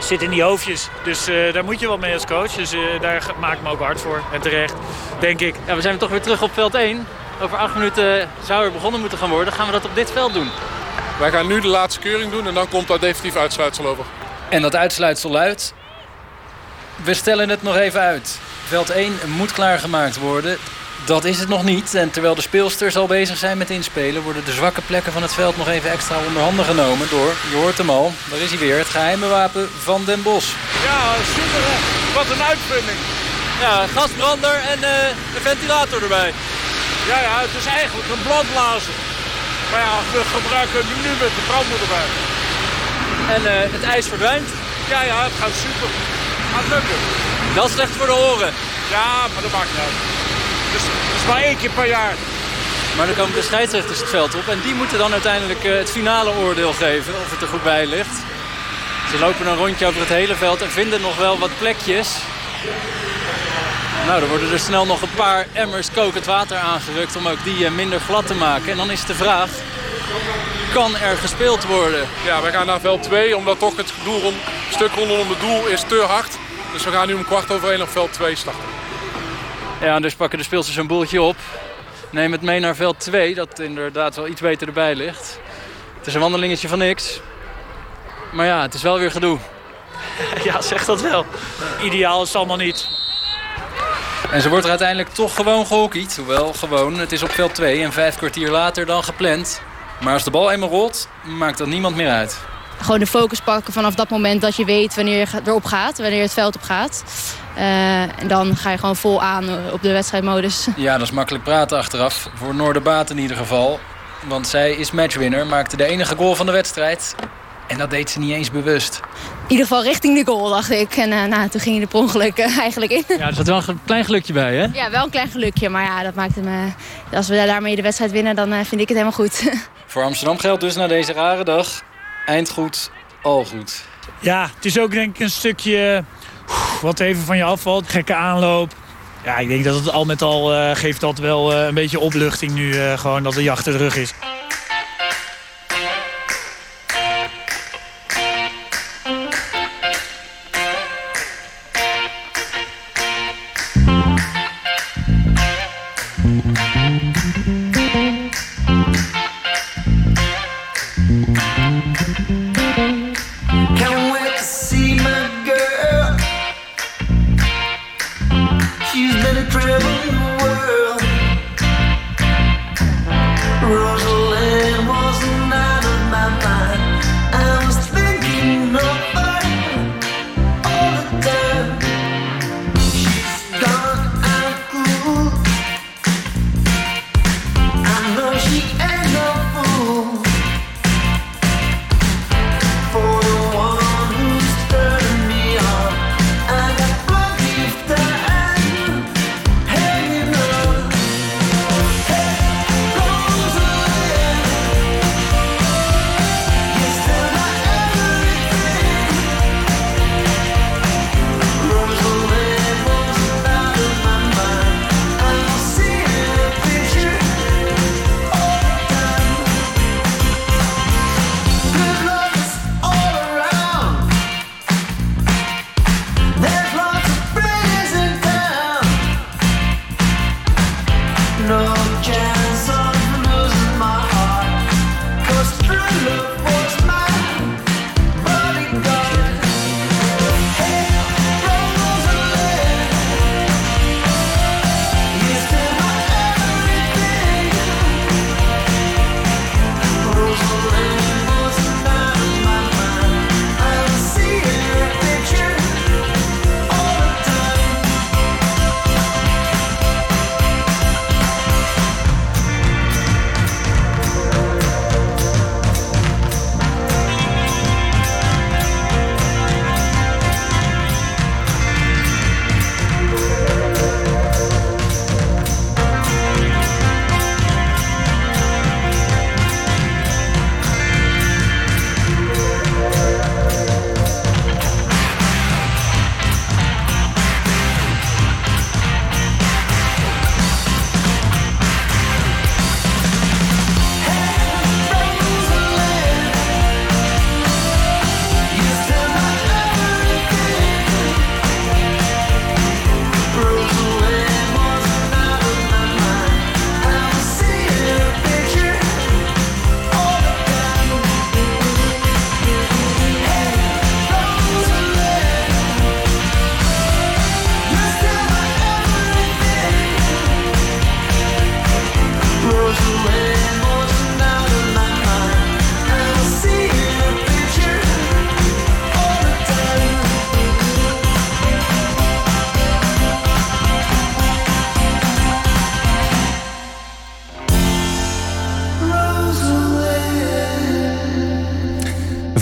Zit in die hoofdjes. Dus uh, daar moet je wat mee als coach. Dus uh, daar maak ik me ook hard voor. En terecht, denk ik. Ja, we zijn toch weer terug op veld 1. Over acht minuten zou er begonnen moeten gaan worden. Gaan we dat op dit veld doen? Wij gaan nu de laatste keuring doen en dan komt daar definitief uitsluitsel over. En dat uitsluitsel luidt... We stellen het nog even uit. Veld 1 moet klaargemaakt worden. Dat is het nog niet. En terwijl de speelsters al bezig zijn met inspelen... worden de zwakke plekken van het veld nog even extra onder handen genomen... door, je hoort hem al, daar is hij weer, het geheime wapen van Den Bosch. Ja, super. Wat een uitvinding. Ja, gasbrander en uh, een ventilator erbij. Ja, ja, het is eigenlijk een brandblazer. Maar ja, we gebruiken hem nu met de brandweer erbij. En uh, het ijs verdwijnt. Ja, ja, het gaat super. Gaat lukken. Dat is slecht voor de oren. Ja, maar dat maakt niet uit. Dus, dus maar één keer per jaar. Maar dan komen de scheidsrechters het veld op. En die moeten dan uiteindelijk uh, het finale oordeel geven. Of het er goed bij ligt. Ze lopen een rondje over het hele veld en vinden nog wel wat plekjes. Nou, er worden er snel nog een paar emmers kokend water aangerukt... om ook die uh, minder glad te maken. En dan is de vraag... kan er gespeeld worden? Ja, wij gaan naar veld 2, omdat toch het doel rond, stuk rondom het doel is te hard. Dus we gaan nu om kwart over 1 op veld 2 starten. Ja, dus pakken de speelsters een boeltje op. Neem het mee naar veld 2, dat inderdaad wel iets beter erbij ligt. Het is een wandelingetje van niks. Maar ja, het is wel weer gedoe. <laughs> Ja, zeg dat wel. Ideaal is het allemaal niet. En ze wordt er uiteindelijk toch gewoon gehockeyd. Hoewel, gewoon, het is op veld 2 en vijf kwartier later dan gepland. Maar als de bal eenmaal rolt, maakt dat niemand meer uit. Gewoon de focus pakken vanaf dat moment dat je weet wanneer je erop gaat. Wanneer je het veld op gaat. Uh, en dan ga je gewoon vol aan op de wedstrijdmodus. Ja, dat is makkelijk praten achteraf. Voor Noorderbaat in ieder geval. Want zij is matchwinner, maakte de enige goal van de wedstrijd. En dat deed ze niet eens bewust. In ieder geval richting de goal, dacht ik. En uh, nou, toen ging je er per ongeluk uh, <laughs> eigenlijk in. Ja, er zat wel een klein gelukje bij, hè? Ja, wel een klein gelukje. Maar ja, dat maakte me... Als we daarmee de wedstrijd winnen, dan uh, vind ik het helemaal goed. <laughs> Voor Amsterdam geldt dus na deze rare dag... eind goed, al goed. Ja, het is ook denk ik een stukje... wat even van je afvalt. Gekke aanloop. Ja, ik denk dat het al met al geeft dat wel een beetje opluchting nu. gewoon dat de jacht er terug is.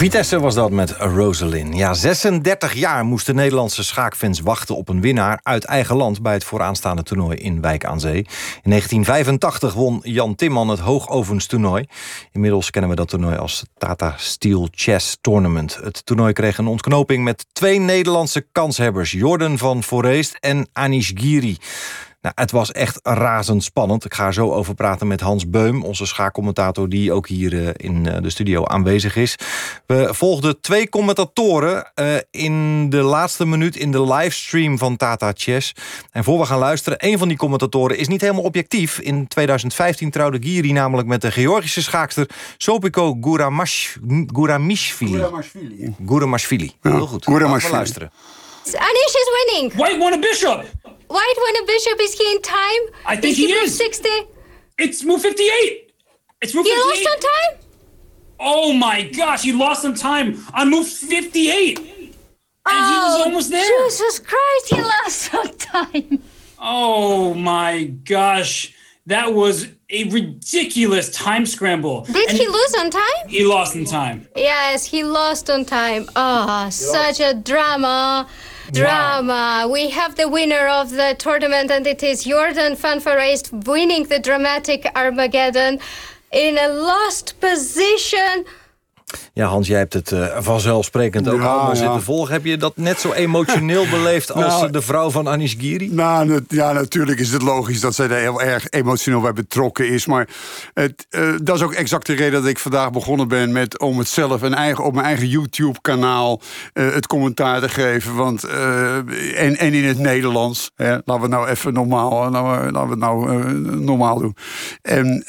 Vitesse was dat met Rosalind. Ja, 36 jaar moesten Nederlandse schaakfans wachten op een winnaar uit eigen land bij het vooraanstaande toernooi in Wijk aan Zee. In 1985 won Jan Timman het hoogovenstoernooi. Inmiddels kennen we dat toernooi als Tata Steel Chess Tournament. Het toernooi kreeg een ontknoping met twee Nederlandse kanshebbers, Jordan van Foreest en Anish Giri. Nou, het was echt razendspannend. Ik ga er zo over praten met Hans Beum, onze schaakcommentator... die ook hier uh, in uh, de studio aanwezig is. We volgden twee commentatoren uh, in de laatste minuut... in de livestream van Tata Chess. En voor we gaan luisteren, een van die commentatoren is niet helemaal objectief. In 2015 trouwde Giri namelijk met de Georgische schaakster... Sopiko Guramash, Guramishvili. Guramashvili. Guramashvili. Ja, Heel goed. Guramashvili. Laten we luisteren. Anish is winning. White won a bishop. White won a bishop. Is he in time? I think he move is. 60. It's move 58. It's move He 58. lost on time? Oh my gosh, he lost some time on move 58. And he was Oh, almost there. Jesus Christ, he lost some time. Oh my gosh. That was a ridiculous time scramble. Did And he lose on time? He lost on time. Yes, he lost on time. Oh, such a drama. Drama. We have the winner of the tournament, and it is Jordan van Verreest winning the dramatic Armageddon in a lost position. Ja, Hans, jij hebt het uh, vanzelfsprekend ook Ja, allemaal ja. zitten volgen. Heb je dat net zo emotioneel <laughs> beleefd als Nou, de vrouw van Anish Giri? Nou, ja, natuurlijk is het logisch dat zij er heel erg emotioneel bij betrokken is. Maar het, eh, dat is ook exact de reden dat ik vandaag begonnen ben met om het zelf een eigen, op mijn eigen YouTube-kanaal eh, het commentaar te geven. Want, eh, en, en in het Nederlands. Hè, laten we het nou even normaal, eh, laten we, laten we het nou eh, normaal doen. En.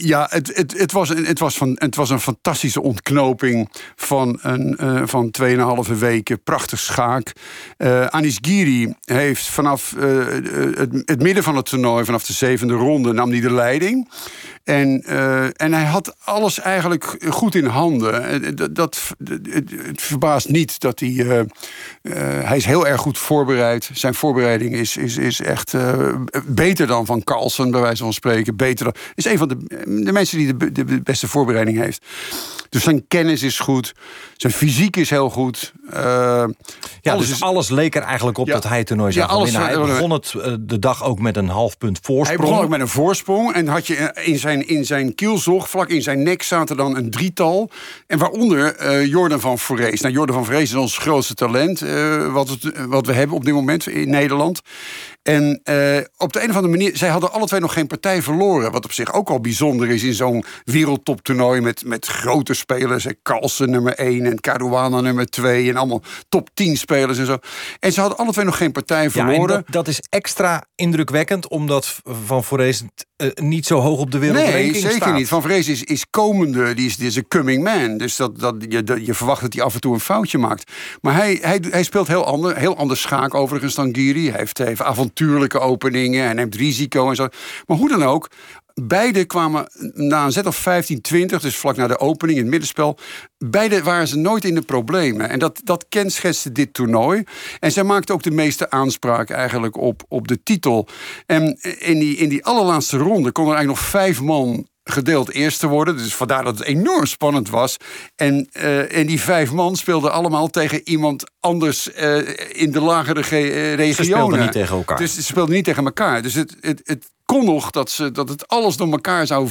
Ja, het, het, het, was, een- het, was van, het was een fantastische ontknoping van, een, eh van 2,5 weken. Prachtig schaak. Eh Anis Giri heeft vanaf eh, het, het midden van het toernooi, vanaf de zevende ronde, nam hij de leiding. En, eh, en hij had alles eigenlijk goed in handen. Eh, Dat, dat, het, het verbaast niet dat hij. eh, hij is heel erg goed voorbereid. Zijn voorbereiding is, is, is echt beter dan van Carlsen, bij wijze van spreken. Beter dan, is een van de, de mensen die de, be- de beste voorbereiding heeft. Dus zijn kennis is goed. Zijn fysiek is heel goed. Ja, alles dus is- alles leek er eigenlijk op Ja. dat hij het toernooi zou Ja, alles-. Hij begon het de dag ook met een half punt voorsprong. Hij begon ook met een voorsprong. En had je in zijn, in zijn kielzog, vlak in zijn nek, zaten dan een drietal. En waaronder eh, Jordan van Forees. Nou, Jordan van Forees is ons grootste talent. eh, wat, het, wat we hebben op dit moment in Nederland. En eh, op de een of andere manier, zij hadden alle twee nog geen partij verloren. Wat op zich ook al bijzonder is in zo'n wereldtoptoernooi met, met grote spelers. hè, Carlsen nummer 1 en Caruana nummer 2. En allemaal top 10 spelers en zo. En ze hadden alle twee nog geen partij Ja, verloren. en dat, dat is extra indrukwekkend, omdat Van Voorhees eh, niet zo hoog op de wereldranking Nee, zeker staat. niet. Van Vrees is, is komende, die is, die is een coming man. Dus dat, dat, je, dat- je verwacht dat hij af en toe een foutje maakt. Maar hij, hij, hij speelt heel ander, heel anders schaak overigens dan Giri. Hij heeft, heeft avontuurlijke openingen, hij neemt risico en zo. Maar hoe dan ook, Beide kwamen na een zet of 15, 20, dus vlak na de opening in het middenspel. Beide waren ze nooit in de problemen. En dat, dat kenschetste dit toernooi. En zij maakte ook de meeste aanspraak eigenlijk op, op de titel. En in die, in die allerlaatste ronde kon er eigenlijk nog vijf man gedeeld eerste worden. Dus vandaar dat het enorm spannend was. En, eh, en die vijf man speelden allemaal tegen iemand anders eh, in de lagere ge- eh, regionen. speelden niet tegen elkaar. Dus ze speelden niet tegen elkaar. Dus het, het, het kon nog dat, ze, dat het alles door elkaar zou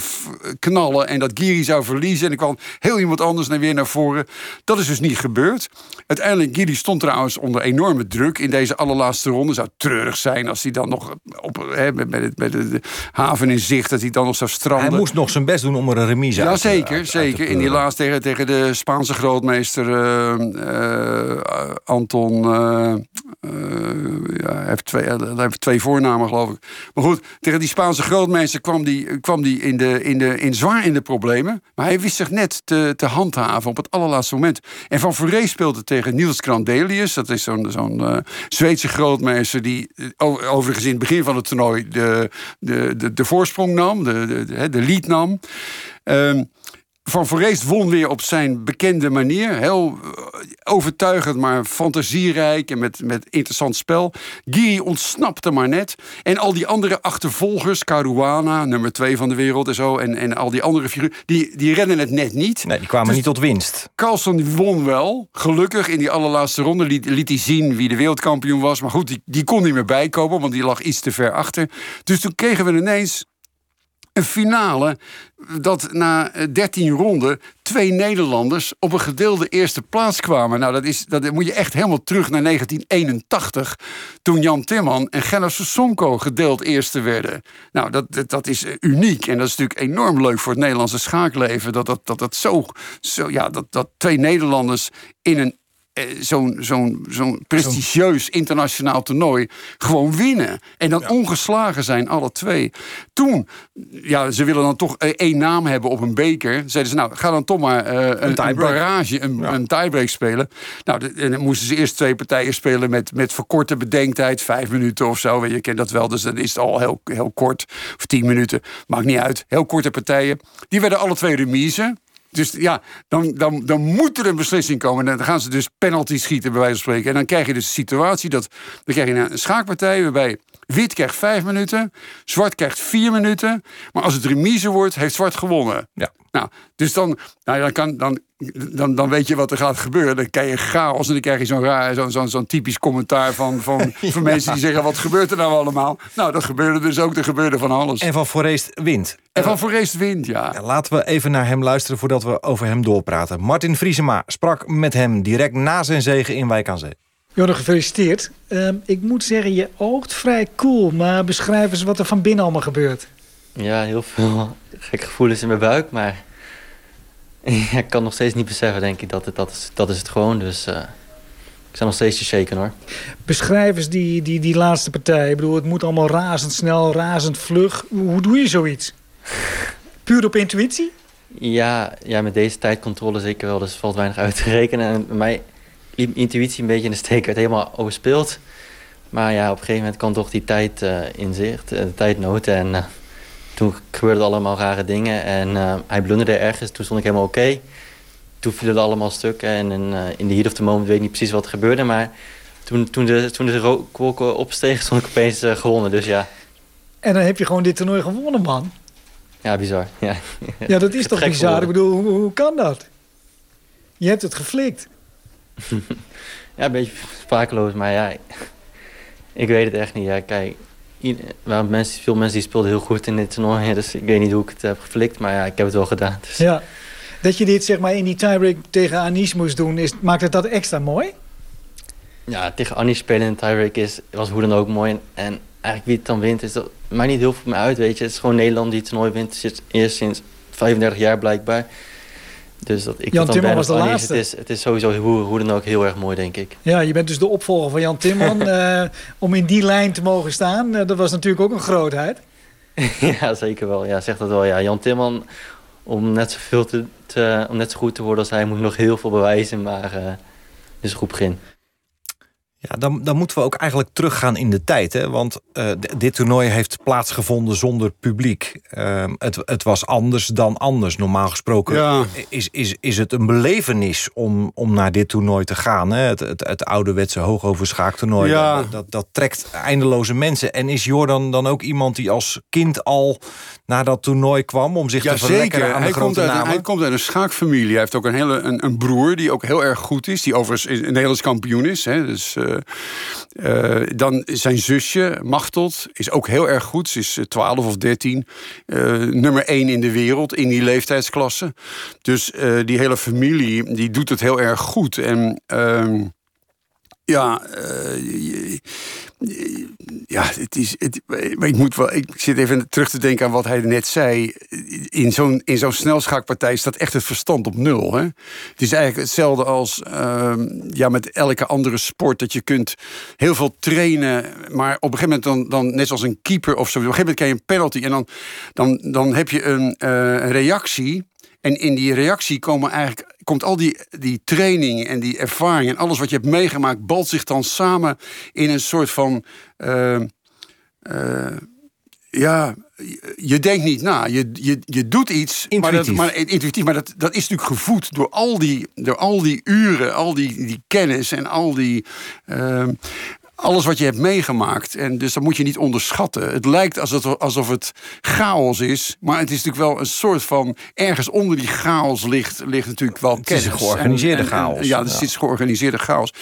knallen... en dat Giri zou verliezen. En er kwam heel iemand anders naar weer naar voren. Dat is dus niet gebeurd. Uiteindelijk, Giri stond trouwens onder enorme druk... in deze allerlaatste ronde. Zou treurig zijn als hij dan nog op, met, met, het- met de, haven in zicht... dat hij dan nog zou stranden. Hij moest nog zijn best doen om er een remise Ja, uit te- zeker. uit- uit te zeker. In die laatste tegen, tegen de Spaanse grootmeester eh, eh, Anton. eh, ja, hij, heeft twee, hij heeft twee voornamen, geloof ik. Maar goed, tegen die Spaanse grootmeester kwam die, kwam die, in, de, in, de, in zwaar in de problemen. Maar hij wist zich net te, te handhaven op het allerlaatste moment. En Van Fouré speelde tegen Niels Krandelius. Dat is zo'n zo'n eh, Zweedse grootmeester die eh, overigens in het begin van het toernooi de, de, de, voorsprong nam, de, de, de lead nam. Ehm, van Vooreest won weer op zijn bekende manier. Heel eh, overtuigend, maar fantasierijk en met, met interessant spel. Giri ontsnapte maar net. En al die andere achtervolgers, Caruana, nummer twee van de wereld en zo... en, en al die andere figuren, die, die redden het net niet. Nee, die kwamen Dus niet tot winst. Carlson die won wel. Gelukkig in die allerlaatste ronde liet, liet hij zien wie de wereldkampioen was. Maar goed, die, die kon niet meer bijkomen, want die lag iets te ver achter. Dus toen kregen we ineens een finale dat na 13 ronden twee Nederlanders op een gedeelde eerste plaats kwamen. Nou, dat, is, dat moet je echt helemaal terug naar 1981, toen Jan Timman en Gerlof Sonko gedeeld eerste werden. Nou, dat, dat, dat, is uniek en dat is natuurlijk enorm leuk voor het Nederlandse schaakleven. Dat dat, dat, dat zo, zo ja, dat, dat twee Nederlanders in een eh, zo'n zo'n zo'n prestigieus internationaal toernooi gewoon winnen. En dan ongeslagen zijn, alle twee. Toen, ja, ze willen dan toch eh, één naam hebben op een beker. Zeiden ze, nou, ga dan toch maar uh, een, een, barrage, een, een tiebreak spelen. Nou, en dan moesten ze eerst twee partijen spelen met, met verkorte bedenktijd. Vijf minuten of zo, je kent dat wel. Dus dan is het al heel, heel kort. Of tien minuten, maakt niet uit. Heel korte partijen. Die werden alle twee remise. Dus ja, dan, dan, dan moet er een beslissing komen. En dan gaan ze dus penalty schieten, bij wijze van spreken. En dan krijg je dus de situatie dat. Dan krijg je een schaakpartij waarbij wit krijgt vijf minuten, zwart krijgt vier minuten. Maar als het remise wordt, heeft zwart gewonnen. Ja. Nou, dus dan, nou, dan, kan, dan, dan, dan weet je wat er gaat gebeuren. Dan krijg je chaos en dan krijg je zo'n raar, zo'n zo'n zo'n typisch commentaar van, van, <laughs> van mensen die zeggen: wat gebeurt er nou allemaal? Nou, dat gebeurde dus ook. Er gebeurde van alles. En van Forest wint. En van Forest wint, ja. ja. Laten we even naar hem luisteren voordat we over hem doorpraten. Martin Vriesema sprak met hem direct na zijn zegen in Wijk aan Zee. Jordan, gefeliciteerd. Uh, ik moet zeggen, je oogt vrij cool, maar beschrijf eens wat er van binnen allemaal gebeurt. Ja, heel veel gekke gevoelens in mijn buik, maar <laughs> ik kan nog steeds niet beseffen, denk ik, dat, het, dat, is, dat is het gewoon. Dus uh, ik sta nog steeds te shaken, hoor. Beschrijf eens die, die, die laatste partij. Ik bedoel, het moet allemaal razendsnel, razend vlug. Hoe doe je zoiets? <laughs> Puur op intuïtie? Ja, ja, met deze tijdcontrole zeker wel. Dus valt weinig uit te rekenen. En bij mij intuïtie een beetje in de steek. werd helemaal overspeeld. Maar ja, op een gegeven moment kwam toch die tijd uh, in zicht. Uh, de tijdnood. En uh, toen gebeurden allemaal rare dingen. En hij blunderde ergens. Toen stond ik helemaal oké. Toen vielen er allemaal stukken. En in, in de heat of the moment weet ik niet precies wat er gebeurde. Maar toen, toen de, toen de wolken opstegen, stond ik opeens gewonnen. Dus ja. En dan heb je gewoon dit toernooi gewonnen, man. Ja, bizar. Ja, ja dat is toch bizar? Geworden. Ik bedoel, hoe, hoe kan dat? Je hebt het geflikt. <laughs> ja, een beetje sprakeloos, maar ja, ik weet het echt niet. Ja, kijk, mensen, veel mensen die speelden heel goed in dit toernooi, <laughs> dus ik weet niet hoe ik het heb geflikt, maar ja, ik heb het wel gedaan. Dus. Ja, dat je dit zeg maar in die tiebreak tegen Anis moest doen, is, maakt het dat extra mooi? Ja, tegen Anis spelen in tiebreak is, was hoe dan ook mooi. En eigenlijk wie het dan wint, is dat maakt niet heel veel mij uit, weet je. Het is gewoon Nederland die het toernooi wint, het eerst sinds 35 jaar blijkbaar. Dus dat ik Jan Timman was de laatste. Het is, het is sowieso hoe, hoe dan ook heel erg mooi, denk ik. Ja, je bent dus de opvolger van Jan Timman. uh, <laughs> om in die lijn te mogen staan, uh, dat was natuurlijk ook een grootheid. <laughs> ja, zeker wel. Ja, zeg dat wel. Ja, Jan Timman, om net, zoveel te, te, om net zo goed te worden als hij, moet nog heel veel bewijzen. Maar uh, een goed begin. Ja, dan, dan moeten we ook eigenlijk teruggaan in de tijd. Hè? Want uh, dit toernooi heeft plaatsgevonden zonder publiek. Uh, het, het was anders dan anders. Normaal gesproken ja. is, is, is het een belevenis om, om naar dit toernooi te gaan. Hè? Het, het, het ouderwetse hoogoverschaaktoernooi. Ja. Dat, dat, dat, trekt eindeloze mensen. En is Jordan dan ook iemand die als kind al naar dat toernooi kwam... om zich ja, te verlekkeren zeker. aan de hij grote komt uit, namen? Hij komt uit een schaakfamilie. Hij heeft ook een, hele, een, een broer die ook heel erg goed is. Die overigens een Nederlands kampioen is. Hè? Dus... Uh, uh, dan zijn zusje, Machteld, is ook heel erg goed. Ze is 12 of 13. Uh, nummer 1 in de wereld in die leeftijdsklasse. Dus uh, die hele familie die doet het heel erg goed. En ehm, ja, ja, het is. Ik moet wel. Ik zit even terug te denken aan wat hij net zei. In zo'n in zo'n snelschaakpartij staat echt het verstand op nul. Hè? Het is eigenlijk hetzelfde als uh, ja, met elke andere sport. Dat je kunt heel veel trainen. Maar op een gegeven moment dan, dan net zoals een keeper of zo. Op een gegeven moment krijg je een penalty. En dan, dan, dan heb je een, een reactie. En in die reactie komen eigenlijk, komt al die, die training en die ervaring en alles wat je hebt meegemaakt, balt zich dan samen in een soort van. Uh, uh, ja, je denkt niet na. Je, je, je doet iets. Intuïtief. Maar, dat, maar, intuïtief, maar dat, dat is natuurlijk gevoed door al die, door al die uren, al die, die kennis en al die. Uh, alles wat je hebt meegemaakt. En dus dat moet je niet onderschatten. Het lijkt alsof het, alsof het chaos is. Maar het is natuurlijk wel een soort van... Ergens onder die chaos ligt, ligt natuurlijk wel het is een georganiseerde en, en, chaos. ja, het is georganiseerde chaos. Dus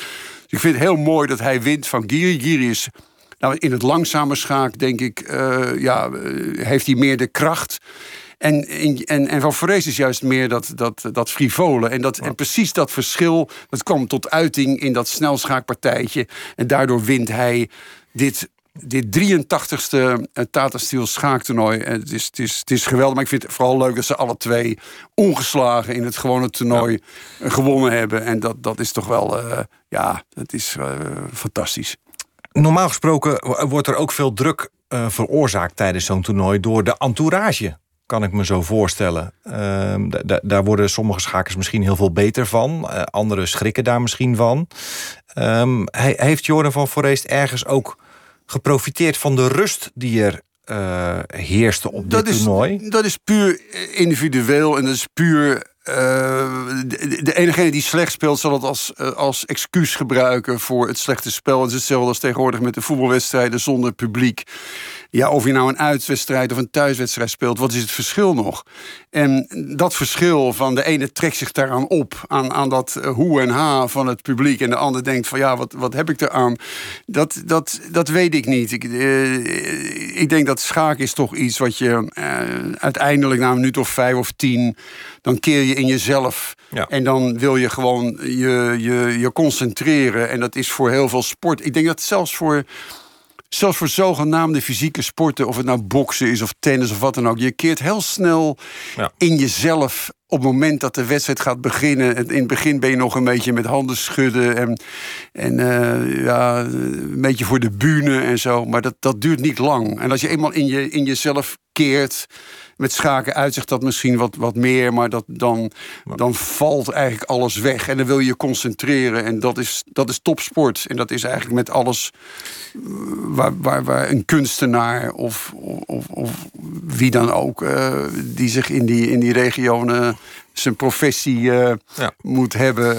ik vind het heel mooi dat hij wint van Giri. Giri is Nou, in het langzame schaak, denk ik, eh, ja, eh, heeft hij meer de kracht. En, en, en Van Vrees is juist meer dat, dat, dat frivole. En, dat, en precies dat verschil, dat kwam tot uiting in dat snelschaakpartijtje. En daardoor wint hij dit dit 83ste Tata Steel schaaktoernooi. Het is, het, is, het is geweldig, maar ik vind het vooral leuk dat ze alle twee ongeslagen in het gewone toernooi gewonnen hebben. En dat, dat is toch wel, uh, ja, het is uh, fantastisch. Normaal gesproken wordt er ook veel druk uh, veroorzaakt tijdens zo'n toernooi door de entourage. Kan ik me zo voorstellen. Ehm, daar worden sommige schakers misschien heel veel beter van. anderen schrikken daar misschien van. Um, heeft Jordan van Forest ergens ook geprofiteerd van de rust die er uh, heerste op dit dat toernooi? Is, dat is puur individueel en dat is puur... Uh, de, de enige die slecht speelt zal het als, uh, als excuus gebruiken voor het slechte spel. Het is hetzelfde als tegenwoordig met de voetbalwedstrijden zonder publiek. Ja, of je nou een uitwedstrijd of een thuiswedstrijd speelt, wat is het verschil nog? En dat verschil van de ene trekt zich daaraan op, aan, aan dat hoe en ha van het publiek. En de ander denkt van ja, wat, wat heb ik eraan? Dat, dat, dat weet ik niet. Ik, uh, ik denk dat schaak is toch iets wat je uh, uiteindelijk na een minuut of vijf of tien, dan keer je in jezelf. Ja. En dan wil je gewoon je, je, je concentreren. En dat is voor heel veel sport. Ik denk dat zelfs voor zelfs voor zogenaamde fysieke sporten, of het nou boksen is of tennis of wat dan ook, je keert heel snel ja. in jezelf op het moment dat de wedstrijd gaat beginnen. In het begin ben je nog een beetje met handen schudden en, en uh, ja, een beetje voor de bühne en zo. Maar dat, dat duurt niet lang. En als je eenmaal in, je, in jezelf keert. Met schaken uitzicht dat misschien wat, wat meer, maar dat, dan, dan valt eigenlijk alles weg. En dan wil je je concentreren. En dat is, dat is topsport. En dat is eigenlijk met alles waar, waar, waar een kunstenaar of, of, of wie dan ook, uh, die zich in die, in die regionen zijn professie uh, ja. moet hebben.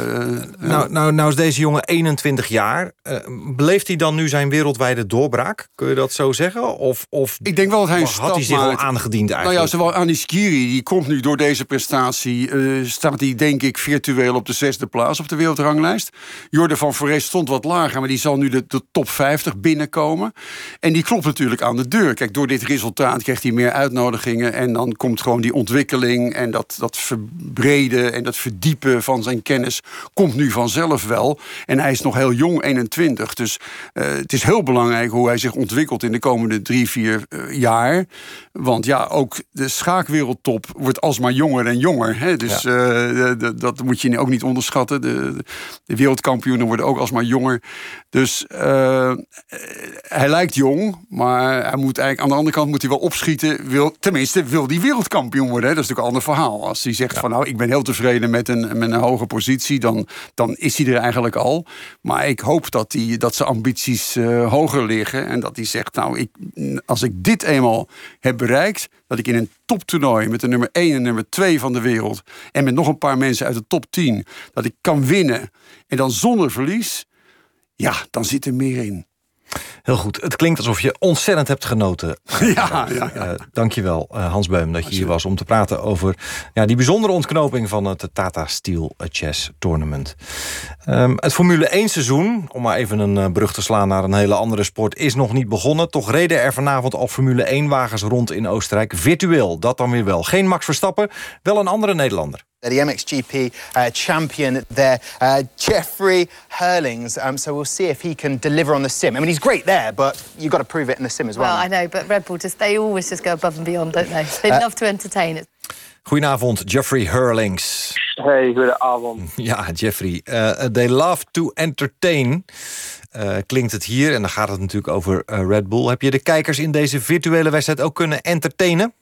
Uh, nou, nou, nou is deze jongen 21 jaar. Uh, beleeft hij dan nu zijn wereldwijde doorbraak? Kun je dat zo zeggen? Of, of ik denk wel dat hij een had hij zich maakt. al aangediend eigenlijk? Nou ja, zowel Anis Kiri, die komt nu door deze prestatie... staat hij denk ik virtueel op de zesde plaats op de wereldranglijst. Jordan van Forest stond wat lager, maar die zal nu de, de top 50 binnenkomen. En die klopt natuurlijk aan de deur. Kijk, door dit resultaat krijgt hij meer uitnodigingen... en dan komt gewoon die ontwikkeling en dat, dat brede en dat verdiepen van zijn kennis komt nu vanzelf wel. En hij is nog heel jong, 21. Dus uh, het is heel belangrijk hoe hij zich ontwikkelt in de komende drie, vier uh, jaar. Want ja, ook de schaakwereldtop wordt alsmaar jonger en jonger. Hè? Dus ja. uh, dat moet je ook niet onderschatten. De, de wereldkampioenen worden ook alsmaar jonger. Dus hij lijkt jong, maar hij moet eigenlijk aan de andere kant moet hij wel opschieten. Wil, tenminste, wil die wereldkampioen worden. Hè? Dat is natuurlijk een ander verhaal. Als hij zegt ja. van nou, ik ben heel tevreden met een, met een hoge positie, dan, dan is hij er eigenlijk al. Maar ik hoop dat, die, dat zijn ambities uh, hoger liggen. En dat hij zegt, nou, ik, als ik dit eenmaal heb bereikt, dat ik in een toptoernooi met de nummer 1 en nummer 2 van de wereld. en met nog een paar mensen uit de top 10. dat ik kan winnen. en dan zonder verlies. Ja, dan zit er meer in. Heel goed. Het klinkt alsof je ontzettend hebt genoten. <laughs> Ja, ja, ja. Uh, dankjewel, uh, Hans Beum, dat je hier was om te praten over ja, die bijzondere ontknoping van het Tata Steel Chess Tournament. Um, het Formule 1 seizoen, om maar even een uh, brug te slaan naar een hele andere sport, is nog niet begonnen. Toch reden er vanavond al Formule 1 wagens rond in Oostenrijk. Virtueel, dat dan weer wel. Geen Max Verstappen, wel een andere Nederlander. The MXGP uh, champion there, uh, Jeffrey Hurlings. Um, so we'll see if he can deliver on the sim. I mean, he's great there, but you've got to prove it in the sim as well. Well, I know, but Red Bull just they always just go above and beyond, don't they? They uh, love to entertain it. Goedenavond, Jeffrey Hurlings. Hey, goedenavond. <laughs> Ja, Jeffrey. Uh, they love to entertain. Uh, klinkt het hier, en dan gaat het natuurlijk over uh, Red Bull. Heb je de kijkers in deze virtuele wedstrijd ook kunnen entertainen?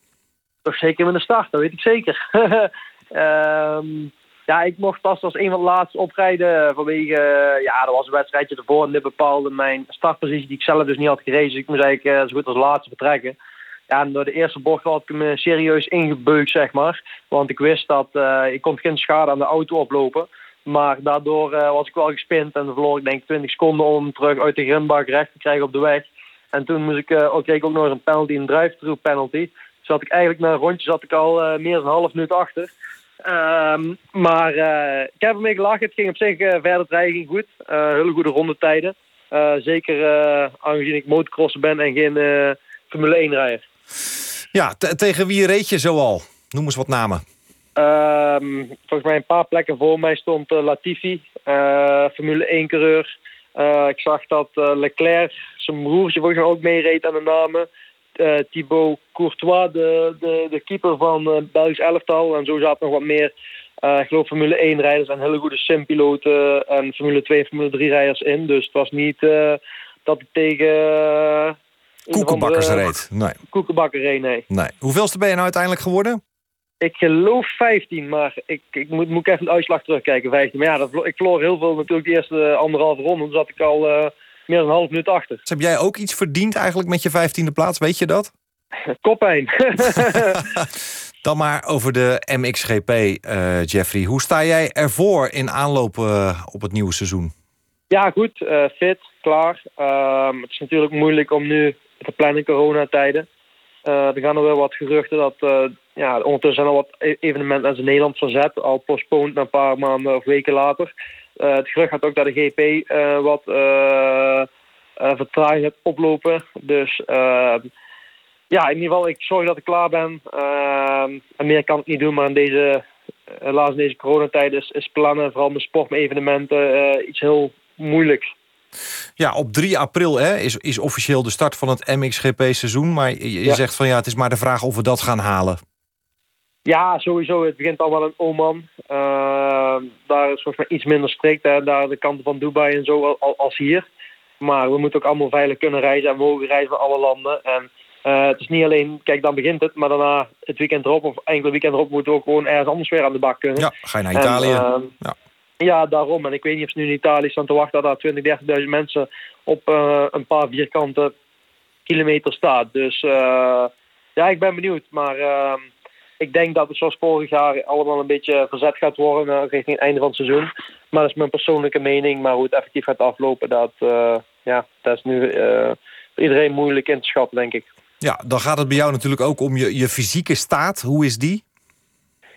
Toch zeker met de start, dat weet ik zeker. <laughs> Um, ja, ik mocht pas als een van de laatste oprijden vanwege, uh, ja, er was een wedstrijdje ervoor en dit bepaalde mijn startpositie die ik zelf dus niet had gerezen. Dus ik moest eigenlijk uh, zo goed als laatste vertrekken. Ja, en door de eerste bocht had ik me serieus ingebeukt, zeg maar. Want ik wist dat uh, ik kon geen schade aan de auto oplopen. Maar daardoor was ik wel gespind en verloor ik denk 20 seconden om terug uit de grindbak recht te krijgen op de weg. En toen moest ik, ook, kreeg ook nog een penalty, een drive-through penalty. Zat ik eigenlijk na een rondje zat ik al meer dan een half minuut achter. Um, maar uh, ik heb ermee gelachen. Het ging op zich uh, verder rijden ging goed. Uh, hele goede rondetijden. Eh, zeker eh, aangezien ik motocrosser ben en geen eh, Formule 1 rijder. Ja, te- tegen wie reed je zoal? Noem eens wat namen. Ehm, volgens mij een paar plekken voor mij stond eh, Latifi, eh, Formule 1 coureur. Eh, ik zag dat eh, Leclerc, zijn broertje volgens mij ook meereed aan de namen. Eh, Thibaut Courtois, de, de, de keeper van eh Belgisch elftal. En zo zaten nog wat meer, eh, ik geloof Formule 1 rijders en hele goede simpiloten en Formule 2 en Formule 3 rijders in. Dus het was niet dat ik tegen... Koekenbakkers reed. Nee. Koekenbakker reed, nee. nee. Hoeveelste ben je nou uiteindelijk geworden? Ik geloof 15, maar ik, ik moet, moet ik even de uitslag terugkijken. 15. Maar ja, dat, ik verloor heel veel natuurlijk de eerste anderhalve ronde. Zat ik al meer dan een half minuut achter. Dus heb jij ook iets verdiend eigenlijk met je vijftiende plaats? Weet je dat? <laughs> Koppijn. <laughs> Dan maar over de MXGP, eh, Jeffrey. Hoe sta jij ervoor in aanloop eh, op het nieuwe seizoen? ja, goed. eh, fit, klaar. Ehm, het is natuurlijk moeilijk om nu te plannen coronatijden. Er gaan er wel wat geruchten dat... ja, ondertussen zijn al wat e- evenementen in Nederland verzet. Al postponed een paar maanden of weken later. Eh, het gerucht gaat ook dat de GP eh, wat eh, vertraging gaat oplopen. Dus ehm, ja, in ieder geval, ik zorg dat ik klaar ben. Ehm, en meer kan ik niet doen, maar in deze, helaas in deze coronatijd is, is plannen, vooral met sport, met evenementen, iets heel moeilijks. Ja, op 3 april hè, is, is officieel de start van het MXGP-seizoen. Maar je, je Ja. zegt van ja, het is maar de vraag of we dat gaan halen. Ja, sowieso. Het begint al wel in Oman. Ehm, daar is volgens mij iets minder strikt. Hè. Daar de kanten van Dubai en zo al- al- als hier. Maar we moeten ook allemaal veilig kunnen reizen. En we mogen reizen van alle landen. En eh, het is niet alleen, kijk, dan begint het. Maar daarna, het weekend erop of enkele weekend erop, moeten we ook gewoon ergens anders weer aan de bak kunnen. Ja, ga je naar En, Italië. ehm, ja. Ja, daarom. En ik weet niet of ze nu in Italië staan te wachten dat daar 20, 30.000 mensen op eh, een paar vierkante kilometer staat. Dus eh, ja, ik ben benieuwd. Maar ehm, ik denk dat het zoals vorig jaar allemaal een beetje verzet gaat worden eh, richting het einde van het seizoen. Maar dat is mijn persoonlijke mening. Maar hoe het effectief gaat aflopen, dat, eh, ja, dat is nu eh, voor iedereen moeilijk in te schatten, denk ik. ja, dan gaat het bij jou natuurlijk ook om je, je fysieke staat. Hoe is die?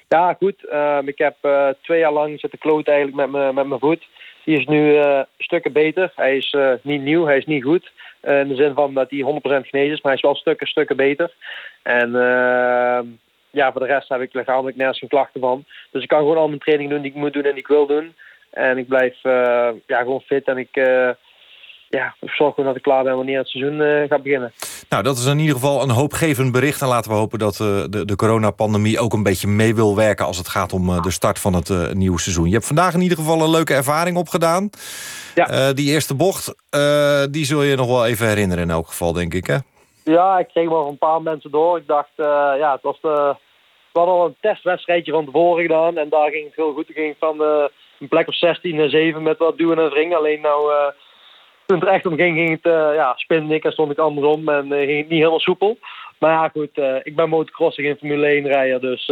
Ja, goed. Ehm, ik heb twee jaar lang zitten kloten eigenlijk met mijn met mijn voet. Die is nu stukken beter. Hij is niet nieuw, hij is niet goed. In de zin van dat hij 100% genezen is, maar hij is wel stukken, stukken beter. En ehm, ja, voor de rest heb ik lichamelijk nergens geen klachten van. Dus ik kan gewoon al mijn training doen die ik moet doen en die ik wil doen. En ik blijf eh, ja, gewoon fit en ik, eh, ja, zorg gewoon dat ik klaar ben wanneer het seizoen eh, gaat beginnen. Nou, dat is in ieder geval een hoopgevend bericht. En laten we hopen dat de, de coronapandemie ook een beetje mee wil werken... als het gaat om de start van het nieuwe seizoen. Je hebt vandaag in ieder geval een leuke ervaring opgedaan. Ja. Die eerste bocht, die zul je nog wel even herinneren in elk geval, denk ik, hè? Ja, ik kreeg wel een paar mensen door. Ik dacht, eh, ja, het was de... We hadden al een testwedstrijdje van tevoren gedaan en daar ging het heel goed. Toen ging ik van een plek of 16 naar 7 met wat duwen en wringen. Alleen nou, eh, toen het echt om ging, ging het, eh ja, spinde ik en stond ik andersom en ging het niet helemaal soepel. Maar ja, goed, ik ben motocrosser geen Formule 1 rijder, dus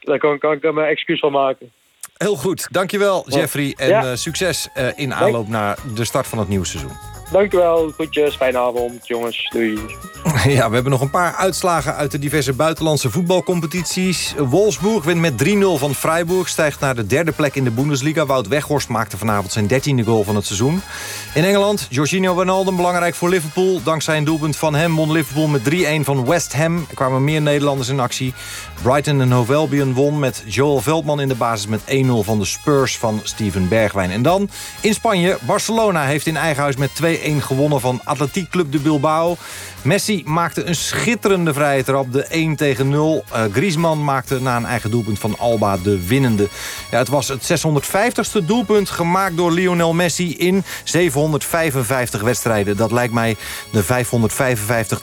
daar kan, kan ik er mijn excuus van maken. Heel goed, dankjewel Jeffrey. En Ja. succes in aanloop naar de start van het nieuwe seizoen. Dankjewel, goedjes, fijne avond, jongens, doei. <laughs> Ja, we hebben nog een paar uitslagen uit de diverse buitenlandse voetbalcompetities. Wolfsburg wint met 3-0 van Freiburg. Stijgt naar de derde plek in de Bundesliga. Wout Weghorst maakte vanavond zijn dertiende goal van het seizoen. In Engeland, Jorginho Wijnaldum belangrijk voor Liverpool. Dankzij een doelpunt van hem won Liverpool met 3-1 van West Ham. Er kwamen meer Nederlanders in actie. Brighton en Hove Albion won met Joel Veldman in de basis met 1-0 van de Spurs van Steven Bergwijn. En dan in Spanje, Barcelona heeft in eigen huis met 2-1 gewonnen van Atletiek Club de Bilbao. Messi maakte een schitterende vrije trap, de 1 tegen 0. Eh, Griezmann maakte na een eigen doelpunt van Alba de winnende. Ja, het was het 650ste doelpunt gemaakt door Lionel Messi in 755 wedstrijden. Dat lijkt mij de 555,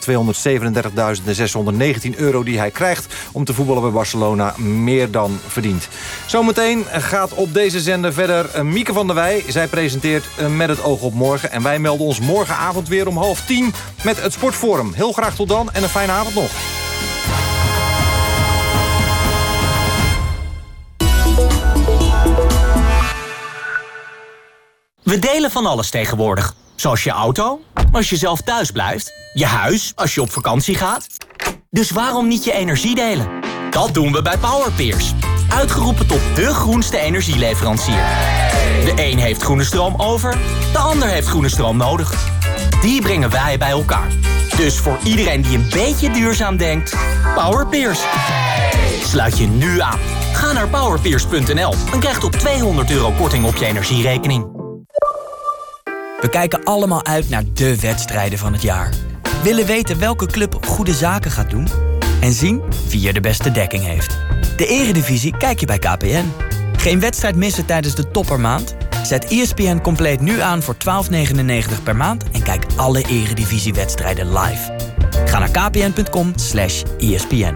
237.619 euro die hij krijgt om te voetballen bij Barcelona meer dan verdiend. Zometeen gaat op deze zender verder eh, Mieke van der Wij. Zij presenteert eh, Met het oog op morgen. En wij melden ons morgenavond weer om half tien met het Heel graag tot dan en een fijne avond nog. We delen van alles tegenwoordig. Zoals je auto, als je zelf thuis blijft. Je huis, als je op vakantie gaat. Dus waarom niet je energie delen? Dat doen we bij Powerpeers. Uitgeroepen tot de groenste energieleverancier. De een heeft groene stroom over, de ander heeft groene stroom nodig. Die brengen wij bij elkaar. Dus voor iedereen die een beetje duurzaam denkt, Powerpeers. Sluit je nu aan. Ga naar powerpeers.nl en krijg tot 200 euro korting op je energierekening. We kijken allemaal uit naar de wedstrijden van het jaar. Willen weten welke club goede zaken gaat doen? En zien wie er de beste dekking heeft. De eredivisie kijk je bij KPN. Geen wedstrijd missen tijdens de toppermaand? Zet ESPN compleet nu aan voor 12,99 per maand... en kijk alle eredivisiewedstrijden live. Ga naar kpn.com slash ESPN.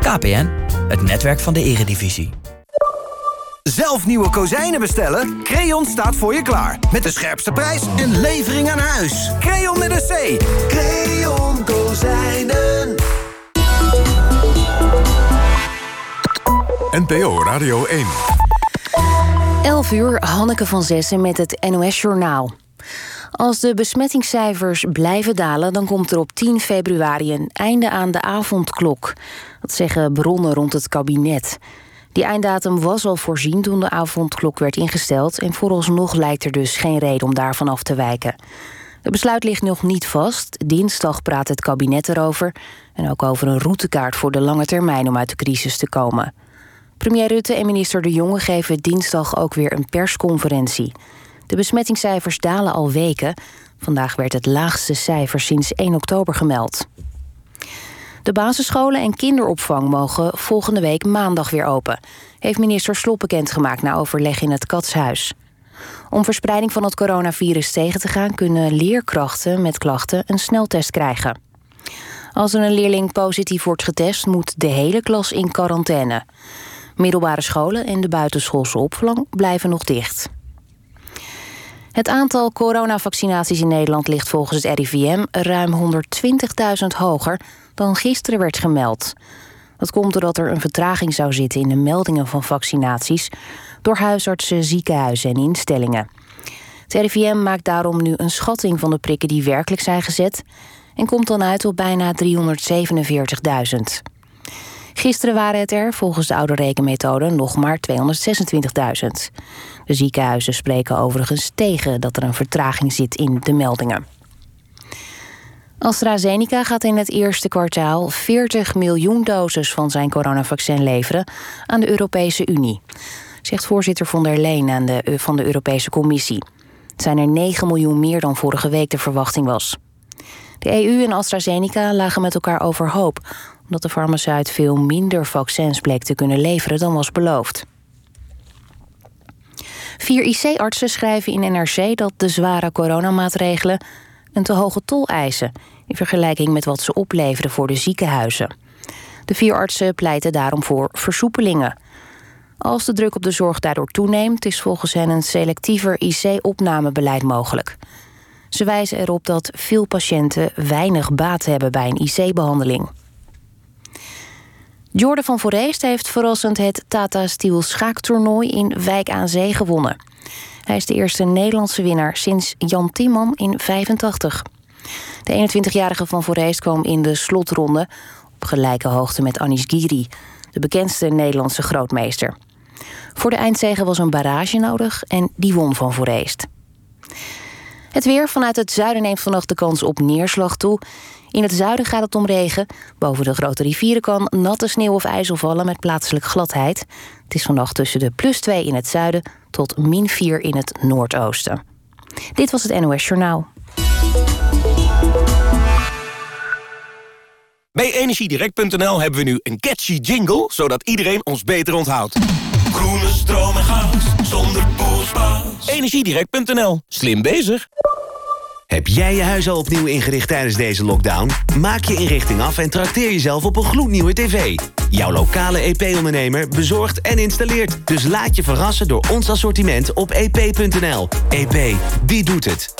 KPN, het netwerk van de eredivisie. Zelf nieuwe kozijnen bestellen? Creon staat voor je klaar. Met de scherpste prijs en levering aan huis. Creon met een C. Creon Kozijnen. NPO Radio 1. 11 uur, Hanneke van Zessen met het NOS-journaal. Als de besmettingscijfers blijven dalen, dan komt er op 10 februari een einde aan de avondklok. Dat zeggen bronnen rond het kabinet. Die einddatum was al voorzien toen de avondklok werd ingesteld... en vooralsnog lijkt er dus geen reden om daarvan af te wijken. Het besluit ligt nog niet vast. Dinsdag praat het kabinet erover... en ook over een routekaart voor de lange termijn om uit de crisis te komen. Premier Rutte en minister De Jonge geven dinsdag ook weer een persconferentie. De besmettingscijfers dalen al weken. Vandaag werd het laagste cijfer sinds 1 oktober gemeld. De basisscholen en kinderopvang mogen volgende week maandag weer open. Heeft minister Slop bekendgemaakt na overleg in het Katshuis. Om verspreiding van het coronavirus tegen te gaan... kunnen leerkrachten met klachten een sneltest krijgen. Als er een leerling positief wordt getest... moet de hele klas in quarantaine. Middelbare scholen en de buitenschoolse opvang blijven nog dicht. Het aantal coronavaccinaties in Nederland ligt volgens het RIVM ruim 120.000 hoger dan gisteren werd gemeld. Dat komt doordat er een vertraging zou zitten in de meldingen van vaccinaties door huisartsen, ziekenhuizen en instellingen. Het RIVM maakt daarom nu een schatting van de prikken die werkelijk zijn gezet en komt dan uit op bijna 347.000. Gisteren waren het er, volgens de oude rekenmethode, nog maar 226.000. De ziekenhuizen spreken overigens tegen dat er een vertraging zit in de meldingen. AstraZeneca gaat in het eerste kwartaal 40 miljoen doses van zijn coronavaccin leveren aan de Europese Unie, zegt voorzitter von der Leyen aan de, van de Europese Commissie. Het zijn er 9 miljoen meer dan vorige week de verwachting was. De EU en AstraZeneca lagen met elkaar overhoop, omdat de farmaceut veel minder vaccins bleek te kunnen leveren dan was beloofd. Vier IC-artsen schrijven in NRC dat de zware coronamaatregelen een te hoge tol eisen in vergelijking met wat ze opleveren voor de ziekenhuizen. De vier artsen pleiten daarom voor versoepelingen. Als de druk op de zorg daardoor toeneemt, is volgens hen een selectiever IC-opnamebeleid mogelijk. Ze wijzen erop dat veel patiënten weinig baat hebben bij een IC-behandeling. Jordan van Voorheest heeft verrassend het Tata Steel schaaktoernooi in Wijk aan Zee gewonnen. Hij is de eerste Nederlandse winnaar sinds Jan Timman in 85. De 21-jarige van Voorheest kwam in de slotronde op gelijke hoogte met Anis Giri, de bekendste Nederlandse grootmeester. Voor de eindzege was een barrage nodig en die won van Voorheest. Het weer vanuit het zuiden neemt vannacht de kans op neerslag toe. In het zuiden gaat het om regen. Boven de grote rivieren kan natte sneeuw of ijzel vallen met plaatselijk gladheid. Het is vannacht tussen de plus 2 in het zuiden tot min 4 in het noordoosten. Dit was het NOS Journaal. Bij energiedirect.nl hebben we nu een catchy jingle... zodat iedereen ons beter onthoudt. Groene stroom en gas, zonder poespas. Energiedirect.nl. Slim bezig. Heb jij je huis al opnieuw ingericht tijdens deze lockdown? Maak je inrichting af en trakteer jezelf op een gloednieuwe tv. Jouw lokale EP-ondernemer bezorgt en installeert. Dus laat je verrassen door ons assortiment op ep.nl. EP, wie doet het?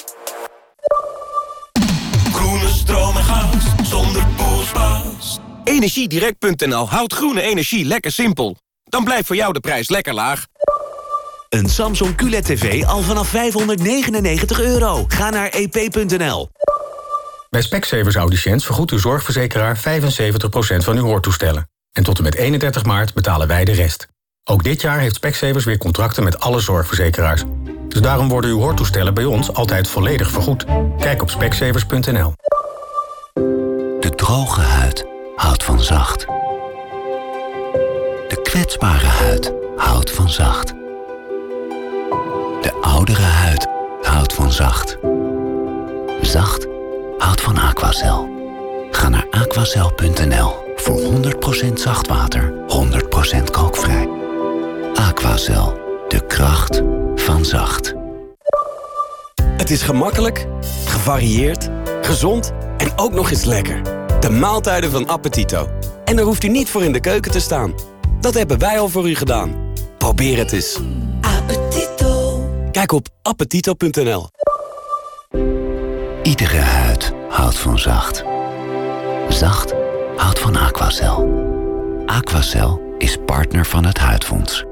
Groene stroom en gas, zonder poespas. Energiedirect.nl houdt groene energie lekker simpel. Dan blijft voor jou de prijs lekker laag. Een Samsung QLED TV al vanaf 599 euro. Ga naar ep.nl. Bij Specsavers Audiciënt vergoedt uw zorgverzekeraar 75% van uw hoortoestellen. En tot en met 31 maart betalen wij de rest. Ook dit jaar heeft Specsavers weer contracten met alle zorgverzekeraars. Dus daarom worden uw hoortoestellen bij ons altijd volledig vergoed. Kijk op specsavers.nl. De droge huid houdt van zacht. De kwetsbare huid houdt van zacht. De oudere huid houdt van zacht. Zacht houdt van Aquacel. Ga naar aquacel.nl voor 100% zacht water, 100% kookvrij. Aquacel, de kracht van zacht. Het is gemakkelijk, gevarieerd, gezond en ook nog eens lekker. De maaltijden van Appetito. En daar hoeft u niet voor in de keuken te staan. Dat hebben wij al voor u gedaan. Probeer het eens. Kijk op appetito.nl. Iedere huid houdt van zacht. Zacht houdt van Aquacel. Aquacel is partner van het Huidfonds.